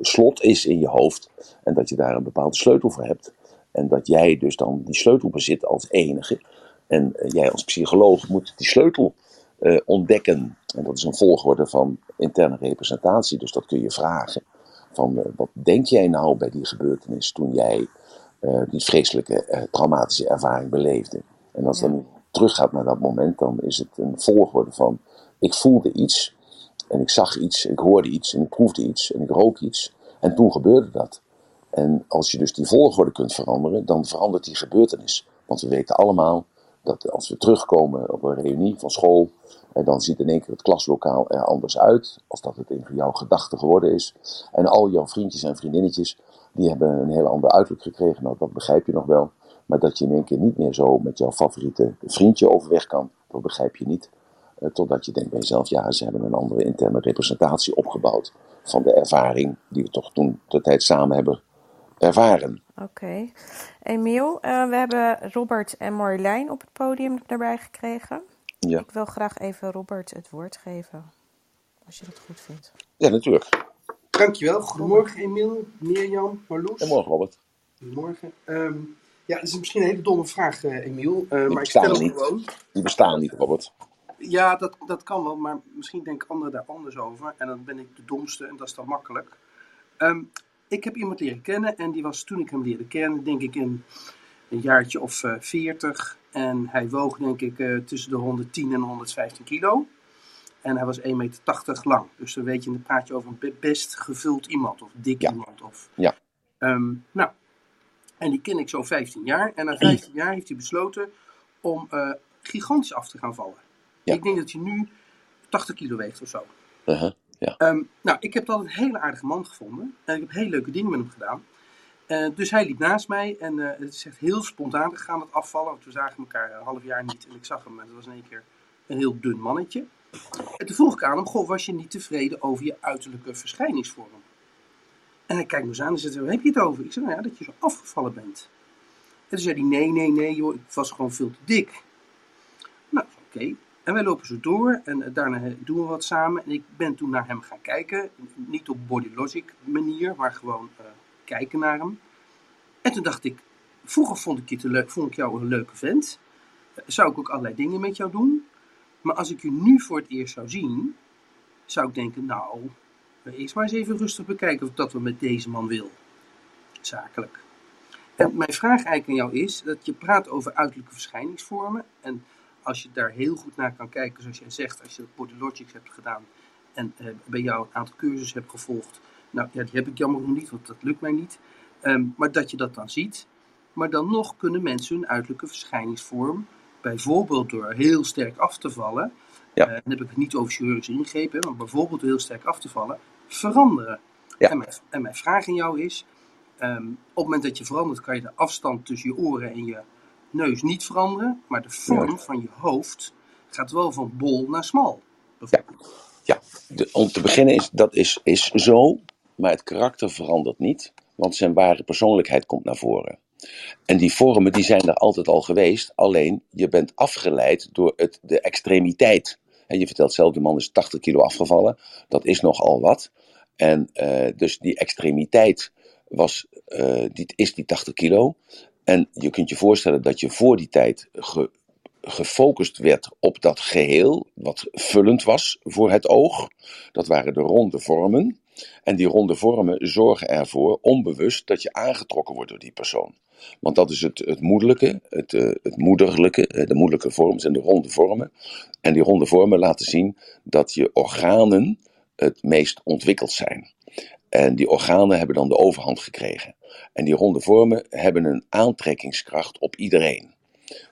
slot is in je hoofd. En dat je daar een bepaalde sleutel voor hebt. En dat jij dus dan die sleutel bezit als enige. En eh, jij als psycholoog moet die sleutel eh, ontdekken. En dat is een volgorde van interne representatie. Dus dat kun je vragen. Van eh, wat denk jij nou bij die gebeurtenis toen jij eh, die vreselijke traumatische ervaring beleefde? En als dan teruggaat naar dat moment, dan is het een volgorde van ik voelde iets en ik zag iets, ik hoorde iets en ik proefde iets en ik rook iets. En toen gebeurde dat. En als je dus die volgorde kunt veranderen, dan verandert die gebeurtenis. Want we weten allemaal dat als we terugkomen op een reunie van school, en dan ziet in één keer het klaslokaal er anders uit, als dat het in jouw gedachten geworden is. En al jouw vriendjes en vriendinnetjes, die hebben een heel ander uiterlijk gekregen. Nou, dat begrijp je nog wel. Maar dat je in één keer niet meer zo met jouw favoriete vriendje overweg kan, dat begrijp je niet. Eh, totdat je denkt bij jezelf, ja, ze hebben een andere interne representatie opgebouwd van de ervaring die we toch toen de tijd samen hebben ervaren. Oké. Emiel, eh, we hebben Robert en Marjolein op het podium erbij gekregen. Ja, Ik wil graag even Robert het woord geven, als je dat goed vindt. ja natuurlijk. Dankjewel. Goedemorgen Emiel, Mirjam, Marloes. En morgen, Robert. Goedemorgen. Ehm, ja, het is misschien een hele domme vraag, eh, Emiel. eh, maar ik bestaan stel hem niet. gewoon. Die bestaan niet, Robert. Ja, dat, dat kan wel, maar misschien denken anderen daar anders over. En dan ben ik de domste en dat is dan makkelijk. Ehm, ik heb iemand leren kennen en die was toen ik hem leerde kennen, denk ik een, een jaartje of eh 40. En hij woog denk ik eh, tussen de 110 en 115 kilo. En hij was 1,80 meter lang. Dus dan weet je, dan praat je over een be- best gevuld iemand of dik Ja. iemand. Of, Ja. Ehm, nou, en die ken ik zo 15 jaar. En na 15 jaar heeft hij besloten om eh, gigantisch af te gaan vallen. Ja. Ik denk dat hij nu 80 kilo weegt of zo. Uh-huh. Ja. Ehm, nou, ik heb altijd een hele aardige man gevonden. En ik heb hele leuke dingen met hem gedaan. Eh, dus hij liep naast mij en eh, het is echt heel spontaan gegaan, het afvallen. Want we zagen elkaar een half jaar niet en ik zag hem en het was in één keer een heel dun mannetje. En toen vroeg ik aan hem, goh, was je niet tevreden over je uiterlijke verschijningsvorm? En hij kijkt me eens aan en zegt, waar heb je het over? Ik zei, nou ja, dat je zo afgevallen bent. En toen zei hij, nee, nee, nee, joh, ik was gewoon veel te dik. Nou, oké. En wij lopen zo door en eh, daarna doen we wat samen. En ik ben toen naar hem gaan kijken. Niet op body logic manier, maar gewoon eh, kijken naar hem. En toen dacht ik, vroeger vond ik, je te leuk, vond ik jou een leuke vent. Eh, Zou ik ook allerlei dingen met jou doen. Maar als ik je nu voor het eerst zou zien, zou ik denken, nou, eerst maar eens even rustig bekijken of dat we met deze man wil. Zakelijk. En mijn vraag eigenlijk aan jou is, dat je praat over uiterlijke verschijningsvormen. En als je daar heel goed naar kan kijken, zoals jij zegt, als je Body Logics hebt gedaan en eh, bij jou een aantal cursussen hebt gevolgd. Nou ja, die heb ik jammer nog niet, want dat lukt mij niet. Ehm, maar dat je dat dan ziet. Maar dan nog kunnen mensen hun uiterlijke verschijningsvorm, bijvoorbeeld door heel sterk af te vallen, Ja. eh, dan heb ik het niet over chirurgische ingrepen, maar bijvoorbeeld door heel sterk af te vallen, veranderen. Ja. En, mijn, en mijn vraag aan jou is, ehm, op het moment dat je verandert, kan je de afstand tussen je oren en je neus niet veranderen, maar de vorm Ja. van je hoofd gaat wel van bol naar smal. bijvoorbeeld. Ja, de, om te beginnen is dat is, is zo, maar het karakter verandert niet, want zijn ware persoonlijkheid komt naar voren. En die vormen die zijn er altijd al geweest, alleen je bent afgeleid door het, de extremiteit. En je vertelt zelf, de man is 80 kilo afgevallen, dat is nogal wat. En eh, dus die extremiteit was, die, is die 80 kilo. En je kunt je voorstellen dat je voor die tijd ge, gefocust werd op dat geheel, wat vullend was voor het oog. Dat waren de ronde vormen. En die ronde vormen zorgen ervoor, onbewust, dat je aangetrokken wordt door die persoon. Want dat is het, het moederlijke, het, eh, het moederlijke, eh, de moederlijke vormen zijn de ronde vormen. En die ronde vormen laten zien dat je organen het meest ontwikkeld zijn. En die organen hebben dan de overhand gekregen. En die ronde vormen hebben een aantrekkingskracht op iedereen.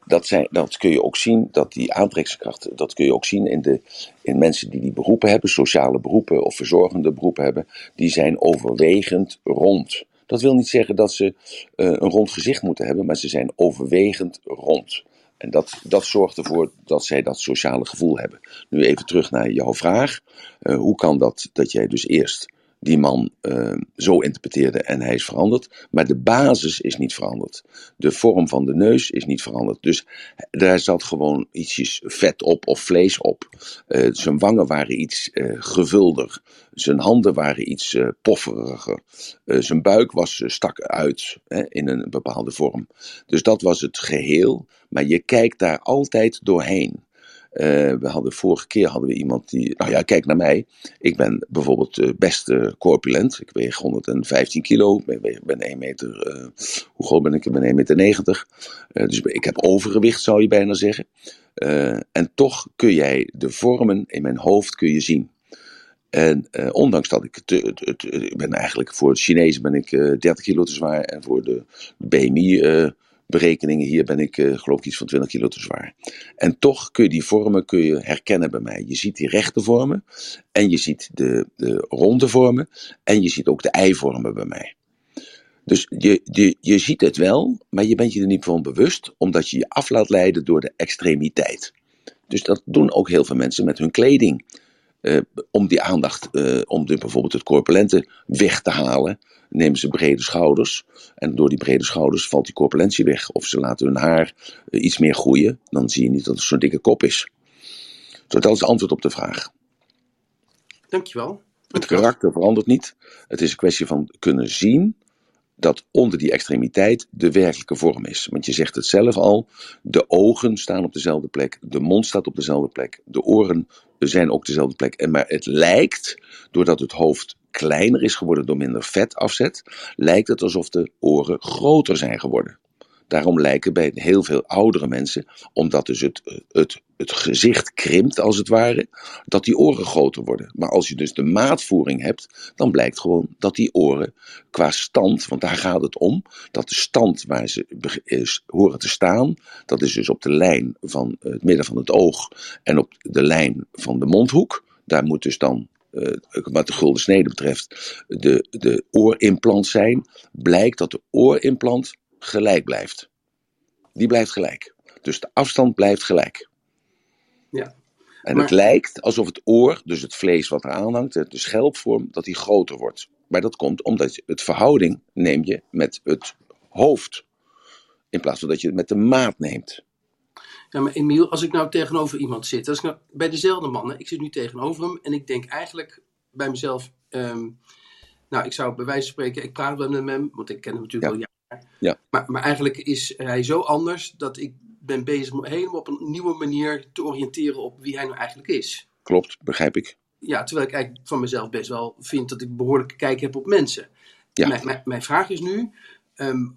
dat, zijn, dat kun je ook zien, dat die aantrekkingskracht, dat kun je ook zien in, de, in mensen die die beroepen hebben, sociale beroepen of verzorgende beroepen hebben, die zijn overwegend rond. Dat wil niet zeggen dat ze uh, een rond gezicht moeten hebben, maar ze zijn overwegend rond. En dat, dat zorgt ervoor dat zij dat sociale gevoel hebben. Nu even terug naar jouw vraag. Uh, hoe kan dat dat jij dus eerst die man uh, zo interpreteerde en hij is veranderd. Maar de basis is niet veranderd. De vorm van de neus is niet veranderd. Dus daar zat gewoon ietsjes vet op of vlees op. Uh, zijn wangen waren iets uh, gevulder. Zijn handen waren iets uh, pofferiger. zijn buik was stak uit hè, in een bepaalde vorm. Dus dat was het geheel. Maar je kijkt daar altijd doorheen. Uh, we hadden vorige keer hadden we iemand die, nou ja, kijk naar mij. Ik ben bijvoorbeeld uh, best uh, corpulent. Ik weeg 115 kilo. Ik ben 1 meter, hoe groot ben ik? Ik ben 1 meter 90. dus ik heb overgewicht, zou je bijna zeggen. en toch kun jij de vormen in mijn hoofd kun je zien. En ondanks dat ik, ik ben eigenlijk voor het Chinezen ben ik 30 kilo te zwaar en voor de BMI berekeningen. Hier ben ik uh, geloof ik iets van 20 kilo te zwaar. En toch kun je die vormen kun je herkennen bij mij. Je ziet die rechte vormen en je ziet de, de ronde vormen en je ziet ook de eivormen bij mij. Dus je, je, je ziet het wel, maar je bent je er niet van bewust, omdat je je af laat leiden door de extremiteit. Dus dat doen ook heel veel mensen met hun kleding. Uh, om die aandacht, uh, om de, bijvoorbeeld het corpulente weg te halen, nemen ze brede schouders. En door die brede schouders valt die corpulentie weg. Of ze laten hun haar uh, iets meer groeien. Dan zie je niet dat het zo'n dikke kop is. Dus dat is het antwoord op de vraag. Dankjewel. Het karakter verandert niet. Het is een kwestie van kunnen zien dat onder die extremiteit de werkelijke vorm is. Want je zegt het zelf al, de ogen staan op dezelfde plek, de mond staat op dezelfde plek, de oren zijn ook dezelfde plek. En maar het lijkt, doordat het hoofd kleiner is geworden door minder vet afzet, lijkt het alsof de oren groter zijn geworden. Daarom lijken bij heel veel oudere mensen, omdat dus het, het, het gezicht krimpt als het ware, dat die oren groter worden. Maar als je dus de maatvoering hebt, dan blijkt gewoon dat die oren qua stand, want daar gaat het om, dat de stand waar ze is, horen te staan, dat is dus op de lijn van het midden van het oog en op de lijn van de mondhoek. Daar moet dus dan wat de gulden snede betreft, de, de oorimplant zijn, blijkt dat de oorimplant gelijk blijft. Die blijft gelijk. Dus de afstand blijft gelijk. Ja. En Maar- het lijkt alsof het oor, dus het vlees wat eraan hangt, de schelpvorm, dat die groter wordt. Maar dat komt omdat je het verhouding neem je met het hoofd. In plaats van dat je het met de maat neemt. Ja, maar Emiel, als ik nou tegenover iemand zit, als ik nou, bij dezelfde mannen, ik zit nu tegenover hem en ik denk eigenlijk bij mezelf, ehm, nou, ik zou bij wijze van spreken, ik praat wel met hem, want ik ken hem natuurlijk Ja. al jaren. Ja. Maar, maar eigenlijk is hij zo anders dat ik ben bezig om helemaal op een nieuwe manier te oriënteren op wie hij nou eigenlijk is. Klopt, begrijp ik. Ja, terwijl ik eigenlijk van mezelf best wel vind dat ik behoorlijk kijk heb op mensen. Ja. Mijn, mijn, mijn vraag is nu, ehm,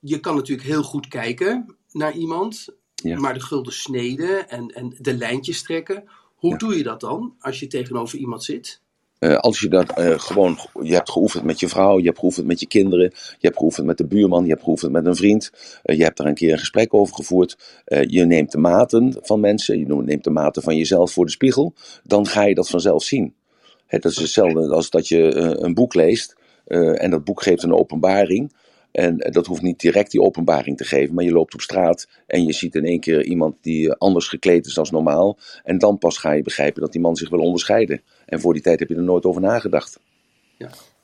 je kan natuurlijk heel goed kijken naar iemand, Ja. maar de gulden sneden en, en de lijntjes trekken, hoe Ja. doe je dat dan als je tegenover iemand zit? Eh, als je dat eh, gewoon, je hebt geoefend met je vrouw, je hebt geoefend met je kinderen, je hebt geoefend met de buurman, je hebt geoefend met een vriend, eh, je hebt daar een keer een gesprek over gevoerd, je neemt de maten van mensen, je neemt de maten van jezelf voor de spiegel, dan ga je dat vanzelf zien. Dat is hetzelfde als dat je een boek leest en dat boek geeft een openbaring. En eh, dat hoeft niet direct die openbaring te geven, maar je loopt op straat en je ziet in één keer iemand die eh, anders gekleed is dan normaal. En dan pas ga je begrijpen dat die man zich wil onderscheiden. En voor die tijd heb je er nooit over nagedacht.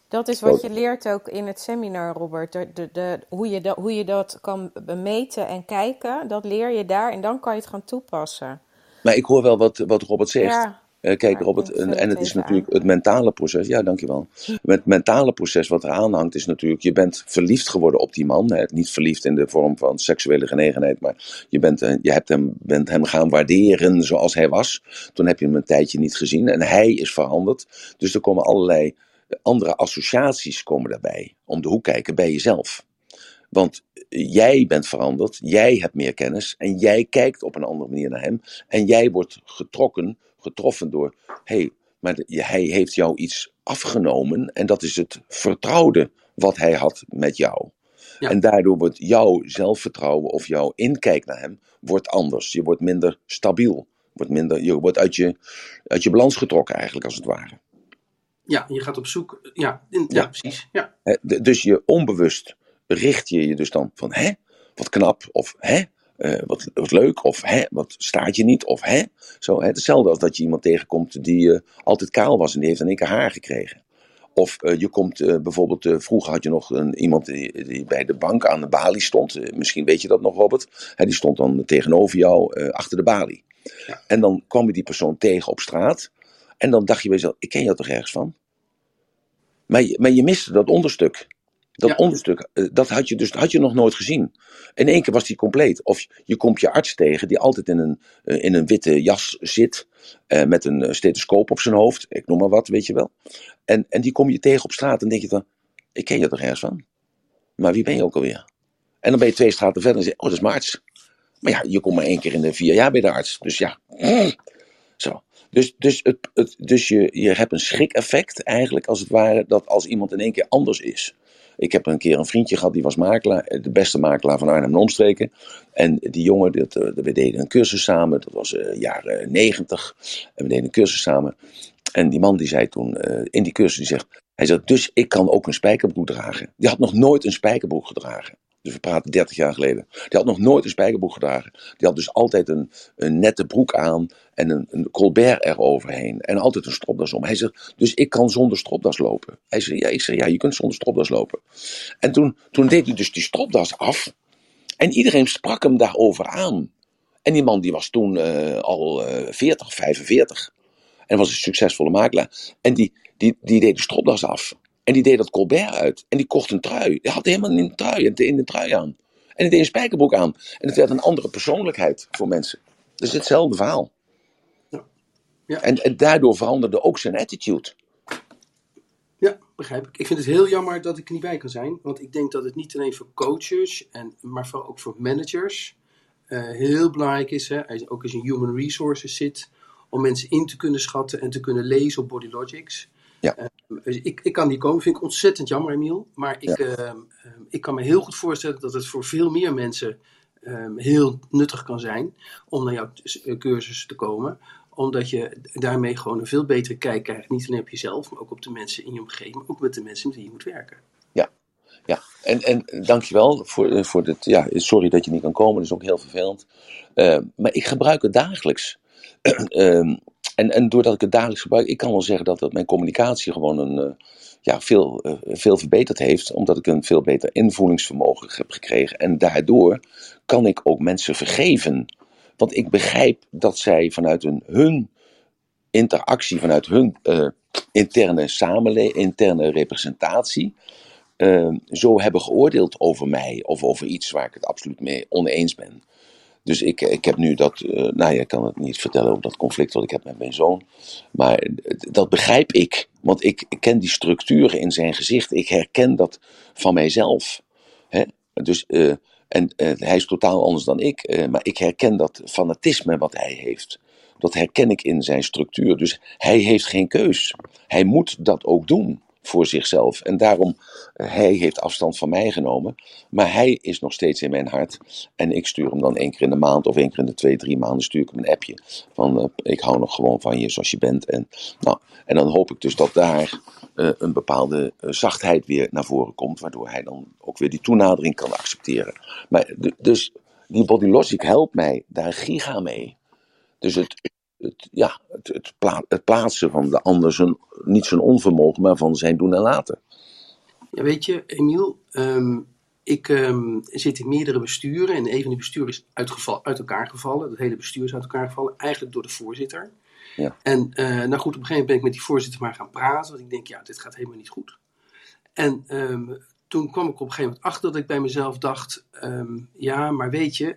Dat is wat je leert ook in het seminar, Robert. De, de, de, hoe, je dat, hoe je dat kan meten en kijken, dat leer je daar en dan kan je het gaan toepassen. Maar ik hoor wel wat, wat Robert zegt. Ja, Eh, kijk, Robert, en, vul en het is natuurlijk aan. het mentale proces. Ja, dankjewel. Het mentale proces wat eraan hangt is natuurlijk, je bent verliefd geworden op die man. Hè? Niet verliefd in de vorm van seksuele genegenheid, maar je, bent, eh, je hebt hem, bent hem gaan waarderen zoals hij was. Toen heb je hem een tijdje niet gezien en hij is veranderd. Dus er komen allerlei andere associaties komen daarbij. Om de hoek kijken bij jezelf. Want jij bent veranderd, jij hebt meer kennis en jij kijkt op een andere manier naar hem. En jij wordt getrokken, getroffen door, hé, hey, maar hij heeft jou iets afgenomen en dat is het vertrouwde wat hij had met jou. Ja. En daardoor wordt jouw zelfvertrouwen of jouw inkijk naar hem wordt anders. Je wordt minder stabiel. Wordt minder, je wordt uit je, uit je balans getrokken eigenlijk, als het ware. Ja, je gaat op zoek. Ja, in- ja. Ja. precies. Ja. Dus je onbewust richt je je dus dan van, hè, wat knap, of hè, eh, wat, wat leuk, of hè, wat staat je niet, of hè. Zo, hè. Hetzelfde als dat je iemand tegenkomt die eh, altijd kaal was en die heeft in één keer haar gekregen. Of eh, je komt bijvoorbeeld, vroeger had je nog een, iemand die, die bij de bank aan de balie stond. Misschien weet je dat nog, Robert. Hè, die stond dan tegenover jou achter de balie. Ja. En dan kwam je die persoon tegen op straat. En dan dacht je bij jezelf, ik ken jou toch ergens van? Maar maar je miste dat onderstuk. Dat Ja. onderstuk, eh, dat had je dus had je nog nooit gezien. In één keer was die compleet. Of je komt je arts tegen die altijd in een, eh, in een witte jas zit. eh, met een eh, stethoscoop op zijn hoofd. Ik noem maar wat, weet je wel. En, en die kom je tegen op straat en denk je dan, ik ken je toch ergens van? Maar wie ben je ook alweer? En dan ben je twee straten verder en zeg je, oh dat is mijn arts. Maar ja, je komt maar één keer in de vier jaar bij de arts. Dus ja, zo. Dus, dus, het, het, dus je, je hebt een schrik-effect eigenlijk, als het ware, dat als iemand in één keer anders is. Ik heb een keer een vriendje gehad, die was makelaar, eh, de beste makelaar van Arnhem en omstreken. En die jongen, dat, eh, we deden een cursus samen, dat was uh, jaren negentig. En we deden een cursus samen. En die man die zei toen, in die cursus, die zegt, hij zegt, dus ik kan ook een spijkerbroek dragen. Die had nog nooit een spijkerbroek gedragen. Dus we praten 30 jaar geleden. Die had nog nooit een spijkerbroek gedragen. Die had dus altijd een, een nette broek aan en een, een colbert eroverheen. En altijd een stropdas om. Hij zegt, dus ik kan zonder stropdas lopen. Hij zei, ja, ik zeg, ja, je kunt zonder stropdas lopen. En toen, toen deed hij dus die stropdas af. En iedereen sprak hem daarover aan. En die man die was toen uh, al uh, 40, 45. En was een succesvolle makelaar. En die, die, die deed de stropdas af. En die deed dat Colbert uit. En die kocht een trui. Die had helemaal een trui, in de trui aan. En die deed een spijkerbroek aan. En het werd een andere persoonlijkheid voor mensen. Dus hetzelfde verhaal. Ja. Ja. En, en daardoor veranderde ook zijn attitude. Ja, begrijp ik. Ik vind het heel jammer dat ik er niet bij kan zijn. Want ik denk dat het niet alleen voor coaches, en, maar vooral ook voor managers uh, heel belangrijk is. Hè, ook als je in human resources zit, om mensen in te kunnen schatten en te kunnen lezen op Body Logics. Ja. Uh, ik, ik kan die komen, vind ik ontzettend jammer, Emiel. Maar ik, Ja. uh, ik kan me heel goed voorstellen dat het voor veel meer mensen um, heel nuttig kan zijn om naar jouw eh, cursus te komen. Omdat je daarmee gewoon een veel betere kijk krijgt. Niet alleen op jezelf, maar ook op de mensen in je omgeving. Maar ook met de mensen met wie je moet werken. Ja, en, en dankjewel voor, voor dit. Ja, sorry dat je niet kan komen, dat is ook heel vervelend. Uh, maar ik gebruik het dagelijks. en, en doordat ik het dagelijks gebruik, ik kan wel zeggen dat, dat mijn communicatie gewoon een, uh, ja, veel, uh, veel verbeterd heeft. Omdat ik een veel beter invoelingsvermogen heb gekregen. En daardoor kan ik ook mensen vergeven. Want ik begrijp dat zij vanuit hun, interactie, vanuit hun uh, interne samenleving, interne representatie. Zo hebben geoordeeld over mij of over iets waar ik het absoluut mee oneens ben. Dus ik, ik heb nu dat, uh, nou ja, ik kan het niet vertellen over dat conflict wat ik heb met mijn zoon. Maar dat begrijp ik, want ik, ken die structuren in zijn gezicht. Ik herken dat van mijzelf. Hè? Dus, uh, en hij is totaal anders dan ik, maar ik herken dat fanatisme wat hij heeft. Dat herken ik in zijn structuur. Dus hij heeft geen keus. Hij moet dat ook doen voor zichzelf. En daarom, hij heeft afstand van mij genomen. Maar hij is nog steeds in mijn hart. En ik stuur hem dan één keer in de maand of één keer in de twee, drie maanden stuur ik hem een appje. Van uh, ik hou nog gewoon van je zoals je bent. En, nou, en dan hoop ik dus dat daar uh, een bepaalde zachtheid weer naar voren komt. Waardoor hij dan ook weer die toenadering kan accepteren. Maar dus die body logic helpt mij daar giga mee. Dus het, het, ja, het, het, pla het, plaatsen van de ander, zijn, niet zijn onvermogen, maar van zijn doen en laten. Ja, weet je, Emiel, um, ik um, zit in meerdere besturen en een van die besturen is uitgeval, uit elkaar gevallen. Het hele bestuur is uit elkaar gevallen, eigenlijk door de voorzitter. Ja. En uh, nou goed, op een gegeven moment ben ik met die voorzitter maar gaan praten, want ik denk, ja, dit gaat helemaal niet goed. En um, toen kwam ik op een gegeven moment achter dat ik bij mezelf dacht, ja, maar weet je,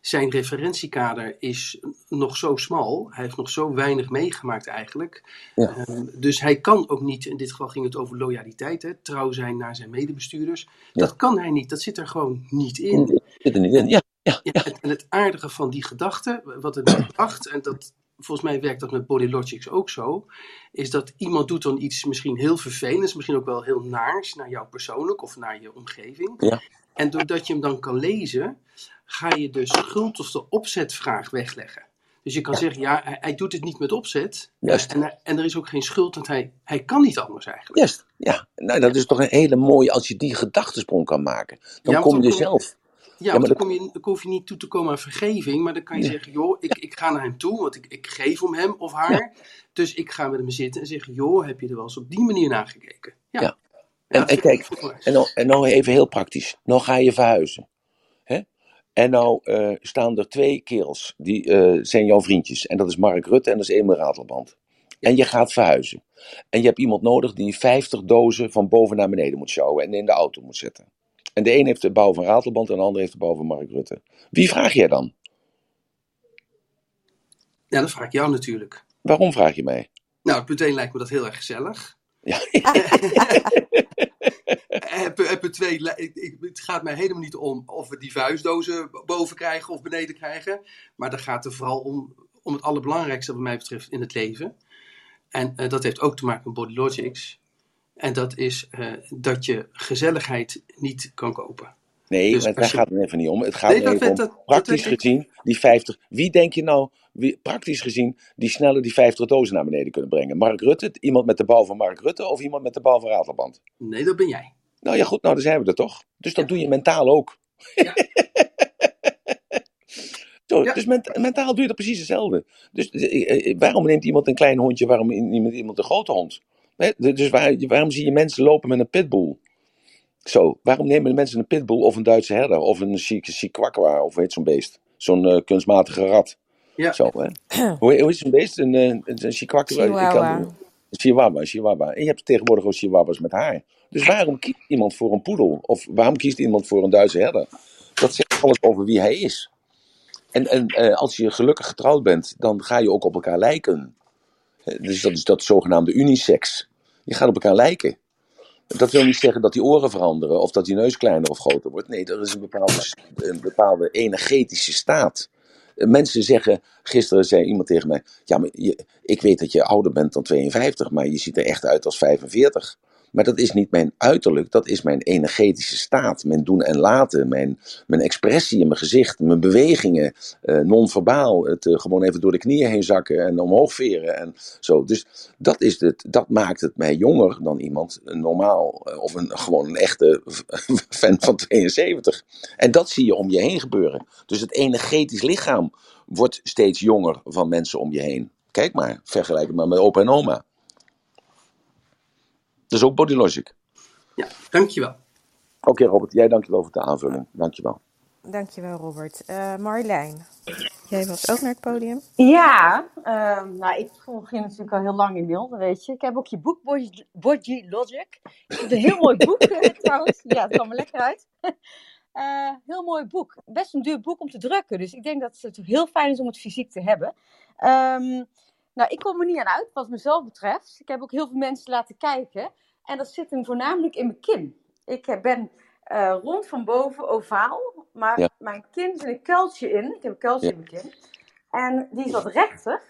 zijn referentiekader is nog zo smal. Hij heeft nog zo weinig meegemaakt eigenlijk. Ja. Um, dus hij kan ook niet, in dit geval ging het over loyaliteit, hè, trouw zijn naar zijn medebestuurders. Ja. Dat kan hij niet, dat zit er gewoon niet in. Zit er niet in. Ja, ja, en, het aardige van die gedachte, wat het bracht, en dat, volgens mij werkt dat met Body Logics ook zo, is dat iemand doet dan iets misschien heel vervelends, misschien ook wel heel naars naar jou persoonlijk of naar je omgeving. Ja. En doordat je hem dan kan lezen, ga je de schuld of de opzetvraag wegleggen. Dus je kan zeggen, ja, hij, hij doet het niet met opzet. Juist. En, hij- en er is ook geen schuld, want hij, hij kan niet anders eigenlijk. Juist, ja. Nou, dat is toch een hele mooie, als je die gedachtesprong kan maken, dan Ja, kom je zelf. Ja, maar want dat- dan, kom je, dan hoef je niet toe te komen aan vergeving, maar dan kan je Ja. zeggen, joh, ik, ik ga naar hem toe, want ik, ik geef om hem of haar. Dus ik ga met hem zitten en zeggen, joh, heb je er wel eens op die manier naar gekeken? Ja. Ja. En- en kijk. En nou, en nou even heel praktisch. Nou ga je verhuizen. En nou eh, staan er twee kerels, die eh, zijn jouw vriendjes. En dat is Mark Rutte en dat is Emil Ratelband. En je gaat verhuizen. En je hebt iemand nodig die 50 dozen van boven naar beneden moet sjouwen en in de auto moet zetten. En de een heeft de bouw van Ratelband en de ander heeft de bouw van Mark Rutte. Wie vraag jij dan? Ja, dat vraag ik jou natuurlijk. Waarom vraag je mij? Nou, meteen lijkt me dat heel erg gezellig. Ja. heb twee, het gaat mij helemaal niet om of we die vuistdozen boven krijgen of beneden krijgen. Maar dan gaat het vooral om, om het allerbelangrijkste wat mij betreft in het leven. En eh, dat heeft ook te maken met Body Logics. En dat is eh, dat je gezelligheid niet kan kopen. Nee, Dus daar gaat het even niet om. Het gaat Nee, dat even om, dat- dat praktisch ik. gezien, die 50. Wie denk je nou, wie, praktisch gezien, die sneller die 50 dozen naar beneden kunnen brengen? Mark Rutte, iemand met de bal van Mark Rutte of iemand met de bal van Ratelband? Nee, dat ben jij. Nou ja, goed, nou, dan zijn we er toch. Dus dat doe je mentaal ook. Ja. Zo, Ja. Dus ment- mentaal doe je dat precies hetzelfde. Dus eh, eh, waarom neemt iemand een klein hondje, waarom neemt iemand een grote hond? Dus waar- waarom zie je mensen lopen met een pitbull? Zo, waarom nemen de mensen een pitbull of een Duitse herder of een chi- chihuahua of hoe heet zo'n beest? Zo'n eh, kunstmatige rat. Ja. Zo, hè? hoe, hoe is zo'n beest? Een, eh, een, een chihuahua? Een chihuahua, een chihuahua. En je hebt tegenwoordig ook chihuahuas met haar. Dus waarom kiest iemand voor een poedel? Of waarom kiest iemand voor een Duitse herder? Dat zegt alles over wie hij is. En, en eh, als je gelukkig getrouwd bent, dan ga je ook op elkaar lijken. Dus dat is dat zogenaamde unisex. Je gaat op elkaar lijken. Dat wil niet zeggen dat die oren veranderen of dat die neus kleiner of groter wordt. Nee, er is een bepaalde, een bepaalde energetische staat. Eh, Mensen zeggen, gisteren zei iemand tegen mij: Ja, maar je, ik weet dat je ouder bent dan 52, maar je ziet er echt uit als 45. Maar dat is niet mijn uiterlijk, dat is mijn energetische staat. Mijn doen en laten, mijn, mijn expressie in mijn gezicht, mijn bewegingen, eh, non-verbaal. Het eh, gewoon even door de knieën heen zakken en omhoog veren en zo. Dus dat, is het, dat maakt het mij jonger dan iemand normaal eh, of een, gewoon een echte fan van 72. En dat zie je om je heen gebeuren. Dus het energetisch lichaam wordt steeds jonger van mensen om je heen. Kijk maar, vergelijk het maar met opa en oma. Is ook body logic. Ja, dankjewel. Oké Robert, jij dankjewel voor de aanvulling. Dankjewel. Dankjewel, Robert. Eh Marjolein, jij was ook naar het podium. Ja, ehm, nou, ik volg je natuurlijk al heel lang in beeld, weet je. Ik heb ook je boek, Body, Logic. Het een heel mooi boek, eh, trouwens. Ja, het kwam er lekker uit. Eh, heel mooi boek. Best een duur boek om te drukken. Dus ik denk dat het heel fijn is om het fysiek te hebben. Ehm, nou, ik kom er niet aan uit wat mezelf betreft. Ik heb ook heel veel mensen laten kijken. En dat zit hem voornamelijk in mijn kin. Ik ben eh, rond van boven ovaal. Maar Ja. mijn kin zit een kuiltje in. Ik heb een kuiltje Ja. in mijn kin. En die is wat rechter,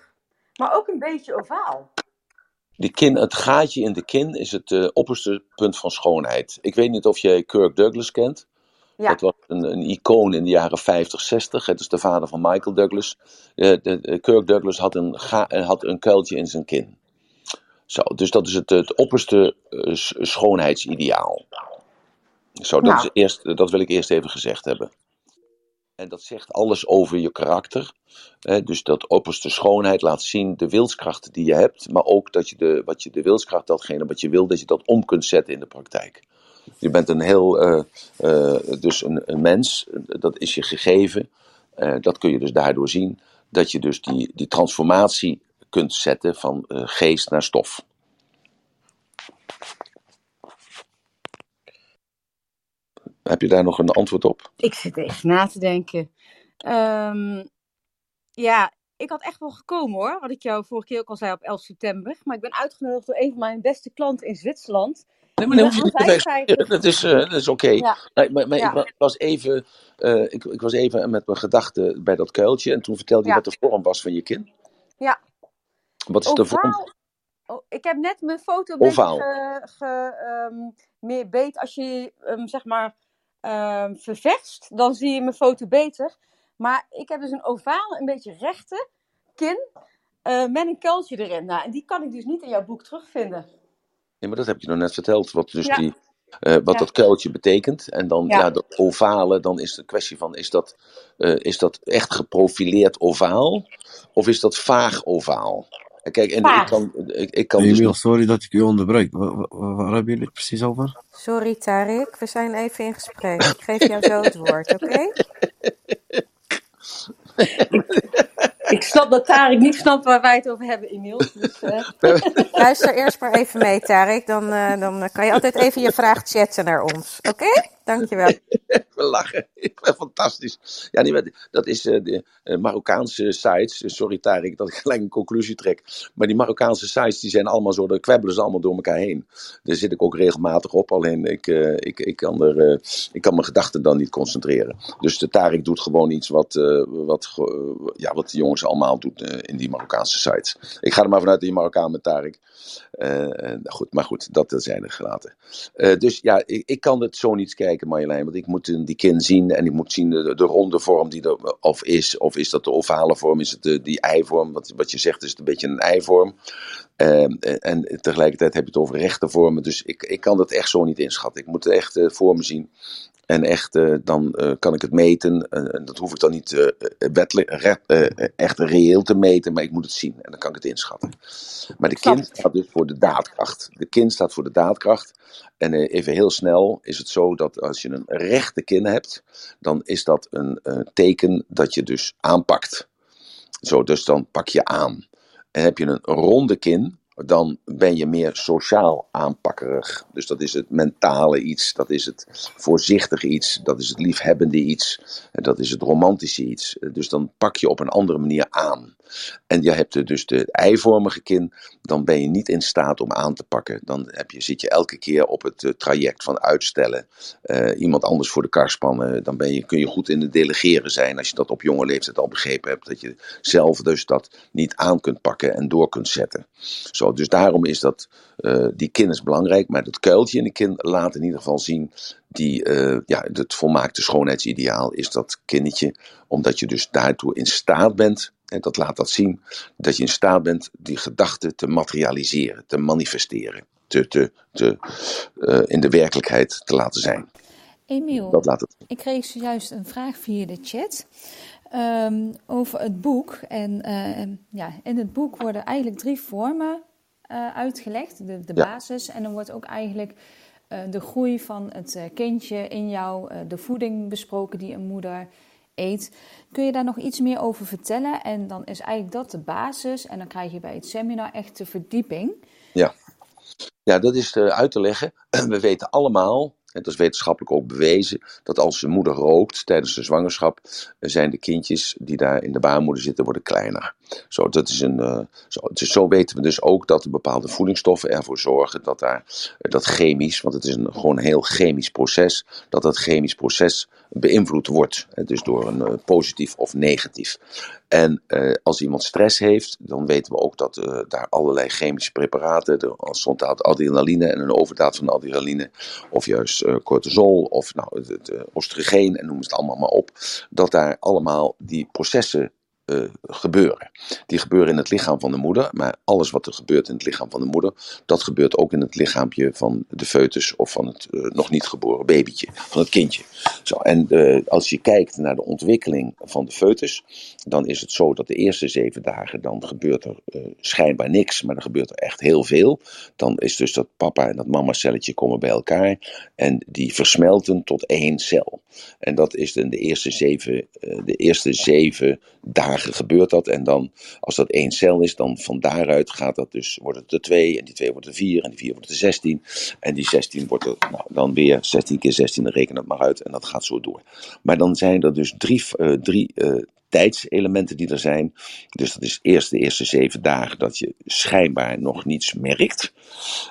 maar ook een beetje ovaal. Die kin, het gaatje in de kin is het eh, opperste punt van schoonheid. Ik weet niet of jij Kirk Douglas kent. Ja. Dat was een, een icoon in de jaren 50, 60. Het is de vader van Michael Douglas. Eh, de, Kirk Douglas had een, ga, eh, had een kuiltje in zijn kin. Zo, dus dat is het, het opperste eh, schoonheidsideaal. Zo, dat, Nou. is eerst, dat wil ik eerst even gezegd hebben. En dat zegt alles over je karakter. Hè, dus dat opperste schoonheid laat zien de wilskracht die je hebt. Maar ook dat je de, wat je, de wilskracht, datgene wat je wil, dat je dat om kunt zetten in de praktijk. Je bent een heel, eh, eh, dus een, een mens, dat is je gegeven. Eh, dat kun je dus daardoor zien. Dat je dus die, die transformatie kunt zetten van geest naar stof. Heb je daar nog een antwoord op? Ik zit even na te denken. Ehm, ja, ik had echt wel gekomen hoor. Wat ik jou vorige keer ook al zei op 11 september. Maar ik ben uitgenodigd door een van mijn beste klanten in Zwitserland. Nee, maar dan hoef je niet te. Dat is, eh, dat is oké. Ja. Nee, maar maar Ja. ik wa- was even, eh, ik, ik was even met mijn gedachten bij dat kuiltje. En toen vertelde je wat de vorm was van je kin. Ja. Wat is de vorm? Oh, ik heb net mijn foto Ovaal. beetje ge, ge, ehm, meer beet. Als je hem zeg maar ehm, ververst, dan zie je mijn foto beter. Maar ik heb dus een ovale, een beetje rechte kin eh, met een kuiltje erin. Nou, en die kan ik dus niet in jouw boek terugvinden. Nee, maar dat heb je nog net verteld. Wat, dus Ja. die, eh, wat Ja. dat kuiltje betekent. En dan ja. Ja. dat ovale, dan is de kwestie van: is dat, eh, is dat echt geprofileerd ovaal? Of is dat vaag ovaal? Kijk, en ik kan, ik, ik kan dus Emiel, sorry dat ik u onderbreek. Waar, waar, waar hebben jullie het precies over? Sorry Tarik, we zijn even in gesprek. Ik geef jou zo het woord, oké? Ik snap dat Tarek niet snapt waar wij het over hebben, Emiel. Dus, eh, Luister eerst maar even mee, Tarik. Dan, eh, dan kan je altijd even je vraag chatten naar ons. Oké? Dankjewel. We lachen. Fantastisch. Ja, nee, maar dat is eh, de eh, Marokkaanse sites. Eh, Sorry, Tarek, dat ik gelijk een conclusie trek. Maar die Marokkaanse sites die zijn allemaal zo, de kwebbelen ze allemaal door elkaar heen. Daar zit ik ook regelmatig op. Alleen ik, ik, ik, kan, er, ik kan mijn gedachten dan niet concentreren. Dus de Tarek doet gewoon iets wat, wat, ja, wat de jongens allemaal doen in die Marokkaanse sites. Ik ga er maar vanuit je Marokkaan met Tarek. Eh, goed, maar goed, dat zijn er gelaten. Eh, dus ja, ik, ik kan het zo niet kijken, Marjolein. Want ik moet eh, die kin zien en ik moet zien de, de ronde vorm die er of is. Of is dat de ovale vorm? Is het de, die eivorm? Wat, wat je zegt is het een beetje een eivorm. Eh, en tegelijkertijd heb je het over rechte vormen. Dus ik, ik kan dat echt zo niet inschatten. Ik moet het echt eh, voor me zien. En echt, eh, dan eh, kan ik het meten. En dat hoef ik dan niet wettelijk, echt reëel te meten, maar ik moet het zien. En dan kan ik het inschatten. Maar de kind staat dus voor de daadkracht. De kind staat voor de daadkracht. En even heel snel is het zo dat als je een rechte kin hebt, dan is dat een teken dat je dus aanpakt. Zo, dus dan pak je aan. Heb je een ronde kin, dan ben je meer sociaal aanpakkerig. Dus dat is het mentale iets, dat is het voorzichtige iets, dat is het liefhebbende iets, dat is het romantische iets. Dus dan pak je op een andere manier aan. En je hebt dus de eivormige kin, dan ben je niet in staat om aan te pakken. Dan heb je, zit je elke keer op het eh, traject van uitstellen, eh, iemand anders voor de kar spannen. Dan ben je, kun je goed in het delegeren zijn als je dat op jonge leeftijd al begrepen hebt. Dat je zelf dus dat niet aan kunt pakken en door kunt zetten. Zo, dus daarom is dat, eh, die kin is belangrijk, maar dat kuiltje in de kin laat in ieder geval zien die, ja, het volmaakte schoonheidsideaal is dat kinnetje, omdat je dus daartoe in staat bent, en dat laat dat zien, dat je in staat bent die gedachten te materialiseren, te manifesteren, te, te, te, eh, in de werkelijkheid te laten zijn. Emiel, Dat laat het. ik kreeg zojuist een vraag via de chat ehm, over het boek. En eh, ja, in het boek worden eigenlijk drie vormen eh, uitgelegd. De, de Ja. basis en dan wordt ook eigenlijk de groei van het kindje in jou, de voeding besproken die een moeder eet. Kun je daar nog iets meer over vertellen? En dan is eigenlijk dat de basis en dan krijg je bij het seminar echt de verdieping. Ja. Ja, dat is eh, uit te leggen. We weten allemaal, dat is wetenschappelijk ook bewezen, dat als een moeder rookt tijdens de zwangerschap, eh, zijn de kindjes die daar in de baarmoeder zitten, worden kleiner. Zo, dat is een, eh, zo, zo weten we dus ook dat bepaalde voedingsstoffen ervoor zorgen dat daar, eh, dat chemisch, want het is een, gewoon een heel chemisch proces, dat dat chemisch proces beïnvloed wordt. Dus door een eh, positief of negatief. En als iemand stress heeft, dan weten we ook dat daar allerlei chemische preparaten, de, als zondaad adrenaline en een overdaad van adrenaline, of juist cortisol, of nou, het, oestrogeen en noem het allemaal maar op, dat daar allemaal die processen eh, gebeuren. Die gebeuren in het lichaam van de moeder, maar alles wat er gebeurt in het lichaam van de moeder, dat gebeurt ook in het lichaampje van de foetus of van het eh, nog niet geboren babytje, van het kindje. Zo, en eh, als je kijkt naar de ontwikkeling van de foetus, dan is het zo dat de eerste zeven dagen, dan gebeurt er schijnbaar niks, maar dan gebeurt er echt heel veel. Dan is dus dat papa en dat mama celletje komen bij elkaar en die versmelten tot één cel. En dat is in de eerste zeven, de eerste zeven dagen gebeurt dat. En dan, als dat één cel is, dan van daaruit gaat dat dus, wordt het er twee, en die twee wordt er vier, en die vier wordt er zestien. En die 16 wordt er nou, dan weer 16 keer 16, dan reken het maar uit. En dat gaat zo door. Maar dan zijn er dus drie, eh, drie eh, tijdselementen die er zijn. Dus dat is eerst de eerste zeven dagen dat je schijnbaar nog niets merkt.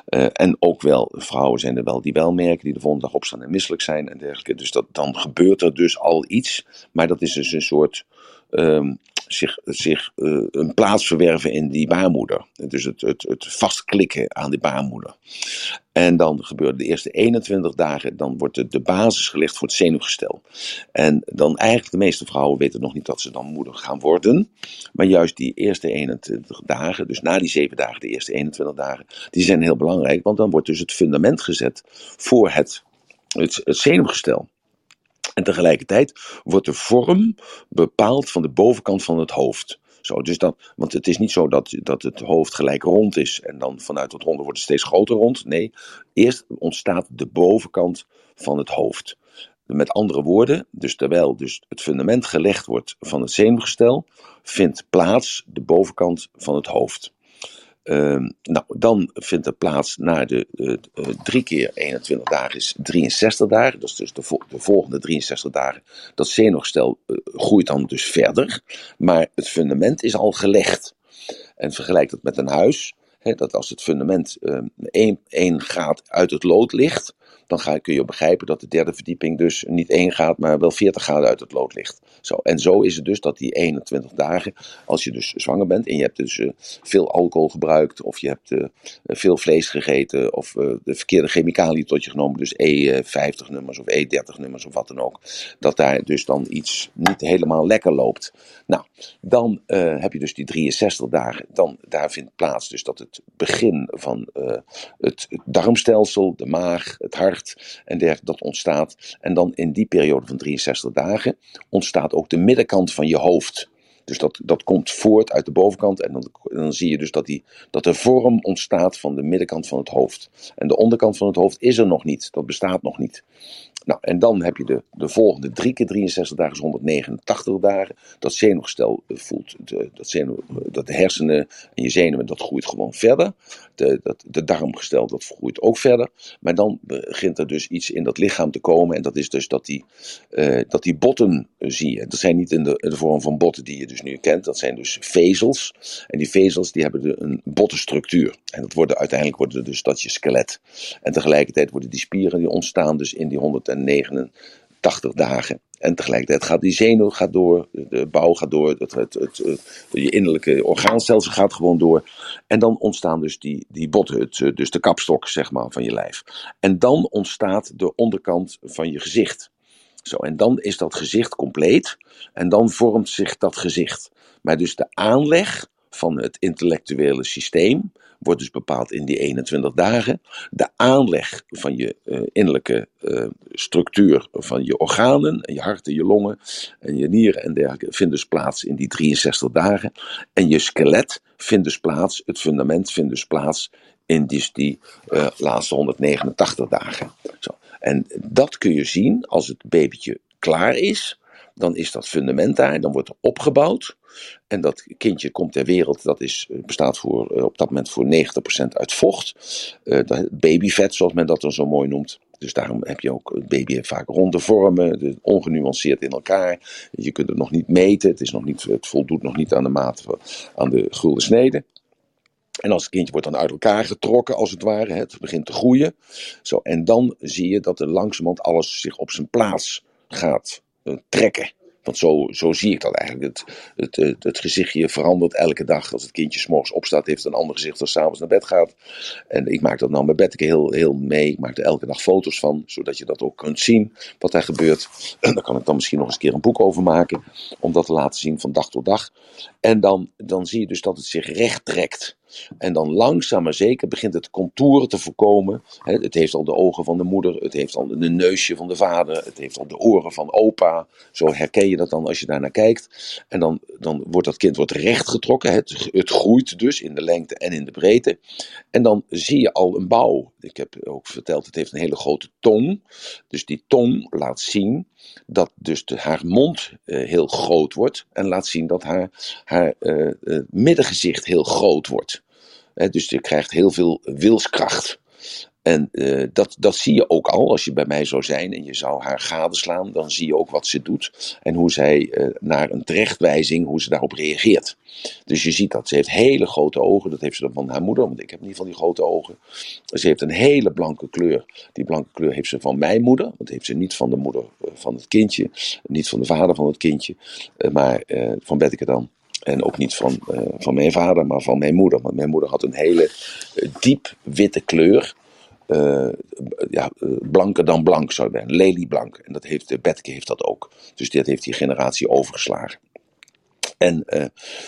Eh, en ook wel, vrouwen zijn er wel die wel merken, die de volgende dag opstaan en misselijk zijn en dergelijke. Dus dat, dan gebeurt er dus al iets. Maar dat is dus een soort ehm, zich, zich eh, een plaats verwerven in die baarmoeder. Dus het, het, het vastklikken aan die baarmoeder. En dan gebeurt de eerste 21 dagen, dan wordt de, de basis gelegd voor het zenuwgestel. En dan eigenlijk, de meeste vrouwen weten nog niet dat ze dan moeder gaan worden. Maar juist die eerste 21 dagen, dus na die 7 dagen, de eerste 21 dagen, die zijn heel belangrijk. Want dan wordt dus het fundament gezet voor het, het, het zenuwgestel. En tegelijkertijd wordt de vorm bepaald van de bovenkant van het hoofd. Zo, dus dat, want het is niet zo dat, dat het hoofd gelijk rond is en dan vanuit het ronde wordt het steeds groter rond. Nee, eerst ontstaat de bovenkant van het hoofd. Met andere woorden, dus terwijl dus het fundament gelegd wordt van het zenuwgestel, vindt plaats de bovenkant van het hoofd. Ehm, nou, dan vindt er plaats na de uh, uh, 3 keer 21 dagen is 63 dagen. Dat is dus de, de volgende 63 dagen. Dat zenuwgestel uh, groeit dan dus verder. Maar het fundament is al gelegd. En vergelijk dat met een huis. Dat als het fundament één, één graad uit het lood ligt, dan ga, kun je begrijpen dat de derde verdieping dus niet één gaat, maar wel 40 graden uit het lood ligt. Zo, en zo is het dus dat die 21 dagen, als je dus zwanger bent en je hebt dus uh, veel alcohol gebruikt, of je hebt uh, veel vlees gegeten, of uh, de verkeerde chemicaliën tot je genomen, dus E50 nummers of E30 nummers of wat dan ook, dat daar dus dan iets niet helemaal lekker loopt. Nou, dan heb je dus die 63 dagen, dan, daar vindt plaats dus dat het begin van het, het darmstelsel, de maag, het hart, en dergelijke, dat ontstaat. En dan in die periode van 63 dagen ontstaat ook de middenkant van je hoofd. Dus dat, dat komt voort uit de bovenkant en dan, dan zie je dus dat, die, dat de vorm ontstaat van de middenkant van het hoofd. En de onderkant van het hoofd is er nog niet, dat bestaat nog niet. Nou, en dan heb je de, de volgende drie keer 63 dagen, is 189 dagen. Dat zenuwgestel voelt, de, dat, zenuw, dat de hersenen en je zenuwen, dat groeit gewoon verder. De, dat, de darmgestel, dat groeit ook verder. Maar dan begint er dus iets in dat lichaam te komen. En dat is dus dat die, uh, dat die botten zie je. Dat zijn niet in de, vorm van botten die je dus nu kent. Dat zijn dus vezels. En die vezels die hebben de, een bottenstructuur. En dat worden uiteindelijk worden dus dat je skelet. En tegelijkertijd worden die spieren die ontstaan dus in die 100 89 dagen. En tegelijkertijd gaat die zenuw gaat door, de bouw gaat door, het, het, het, je innerlijke orgaanstelsel gaat gewoon door. En dan ontstaan dus die, die botten, het, dus de kapstok zeg maar, van je lijf. En dan ontstaat de onderkant van je gezicht. Zo, en dan is dat gezicht compleet en dan vormt zich dat gezicht. Maar dus de aanleg van het intellectuele systeem wordt dus bepaald in die 21 dagen. De aanleg van je uh, innerlijke uh, structuur van je organen, je hart en je longen en je nieren en dergelijke vindt dus plaats in die 63 dagen. En je skelet vindt dus plaats, het fundament vindt dus plaats in die, die uh, laatste 189 dagen. Zo. En dat kun je zien als het babytje klaar is dan is dat fundament daar, dan wordt er opgebouwd. En dat kindje komt ter wereld, dat is, bestaat voor, op dat moment voor 90% uit vocht. Uh, babyvet, zoals men dat dan zo mooi noemt. Dus daarom heb je ook het baby vaak ronde vormen, ongenuanceerd in elkaar. Je kunt het nog niet meten, het, is nog niet, het voldoet nog niet aan de maat, aan de gulden snede. En als het kindje wordt dan uit elkaar getrokken, als het ware, het begint te groeien. Zo, en dan zie je dat er langzamerhand alles zich op zijn plaats gaat trekken. Want zo, zo zie ik dat eigenlijk. Het, het, het, het, gezichtje verandert elke dag. Als het kindje s'morgens opstaat, heeft het een ander gezicht als s'avonds naar bed gaat. En ik maak dat nou met bed heel, heel mee. Ik maak er elke dag foto's van, zodat je dat ook kunt zien, wat daar gebeurt. En daar kan ik dan misschien nog eens een keer een boek over maken, om dat te laten zien van dag tot dag. En dan, dan zie je dus dat het zich recht trekt. En dan langzaam maar zeker begint het contouren te voorkomen. Het heeft al de ogen van de moeder, het heeft al de neusje van de vader, het heeft al de oren van opa. Zo herken je dat dan als je daarnaar kijkt. En dan, dan wordt dat kind wordt recht getrokken. Het, het groeit dus in de lengte en in de breedte. En dan zie je al een bouw. Ik heb ook verteld, het heeft een hele grote tong. Dus die tong laat zien dat dus haar mond uh, heel groot wordt. En laat zien dat haar, haar uh, uh, middengezicht heel groot wordt. dus je krijgt heel veel wilskracht. En eh, dat, dat zie je ook al als je bij mij zou zijn en je zou haar gadeslaan, dan zie je ook wat ze doet en hoe zij eh, naar een terechtwijzing, hoe ze daarop reageert. Dus je ziet dat ze heeft hele grote ogen, dat heeft ze dan van haar moeder, want ik heb niet van die grote ogen. Ze heeft een hele blanke kleur. Die blanke kleur heeft ze van mijn moeder, want heeft ze niet van de moeder eh, van het kindje, niet van de vader van het kindje, maar van Betteke dan. En ook niet van, van mijn vader, maar van mijn moeder. Want mijn moeder had een hele diep witte kleur. Eh, ja, eh, blanker dan blank zou zeggen. Lelieblank. En dat heeft, uh, Betteke heeft dat ook. Dus dat heeft die generatie overgeslagen. En, eh,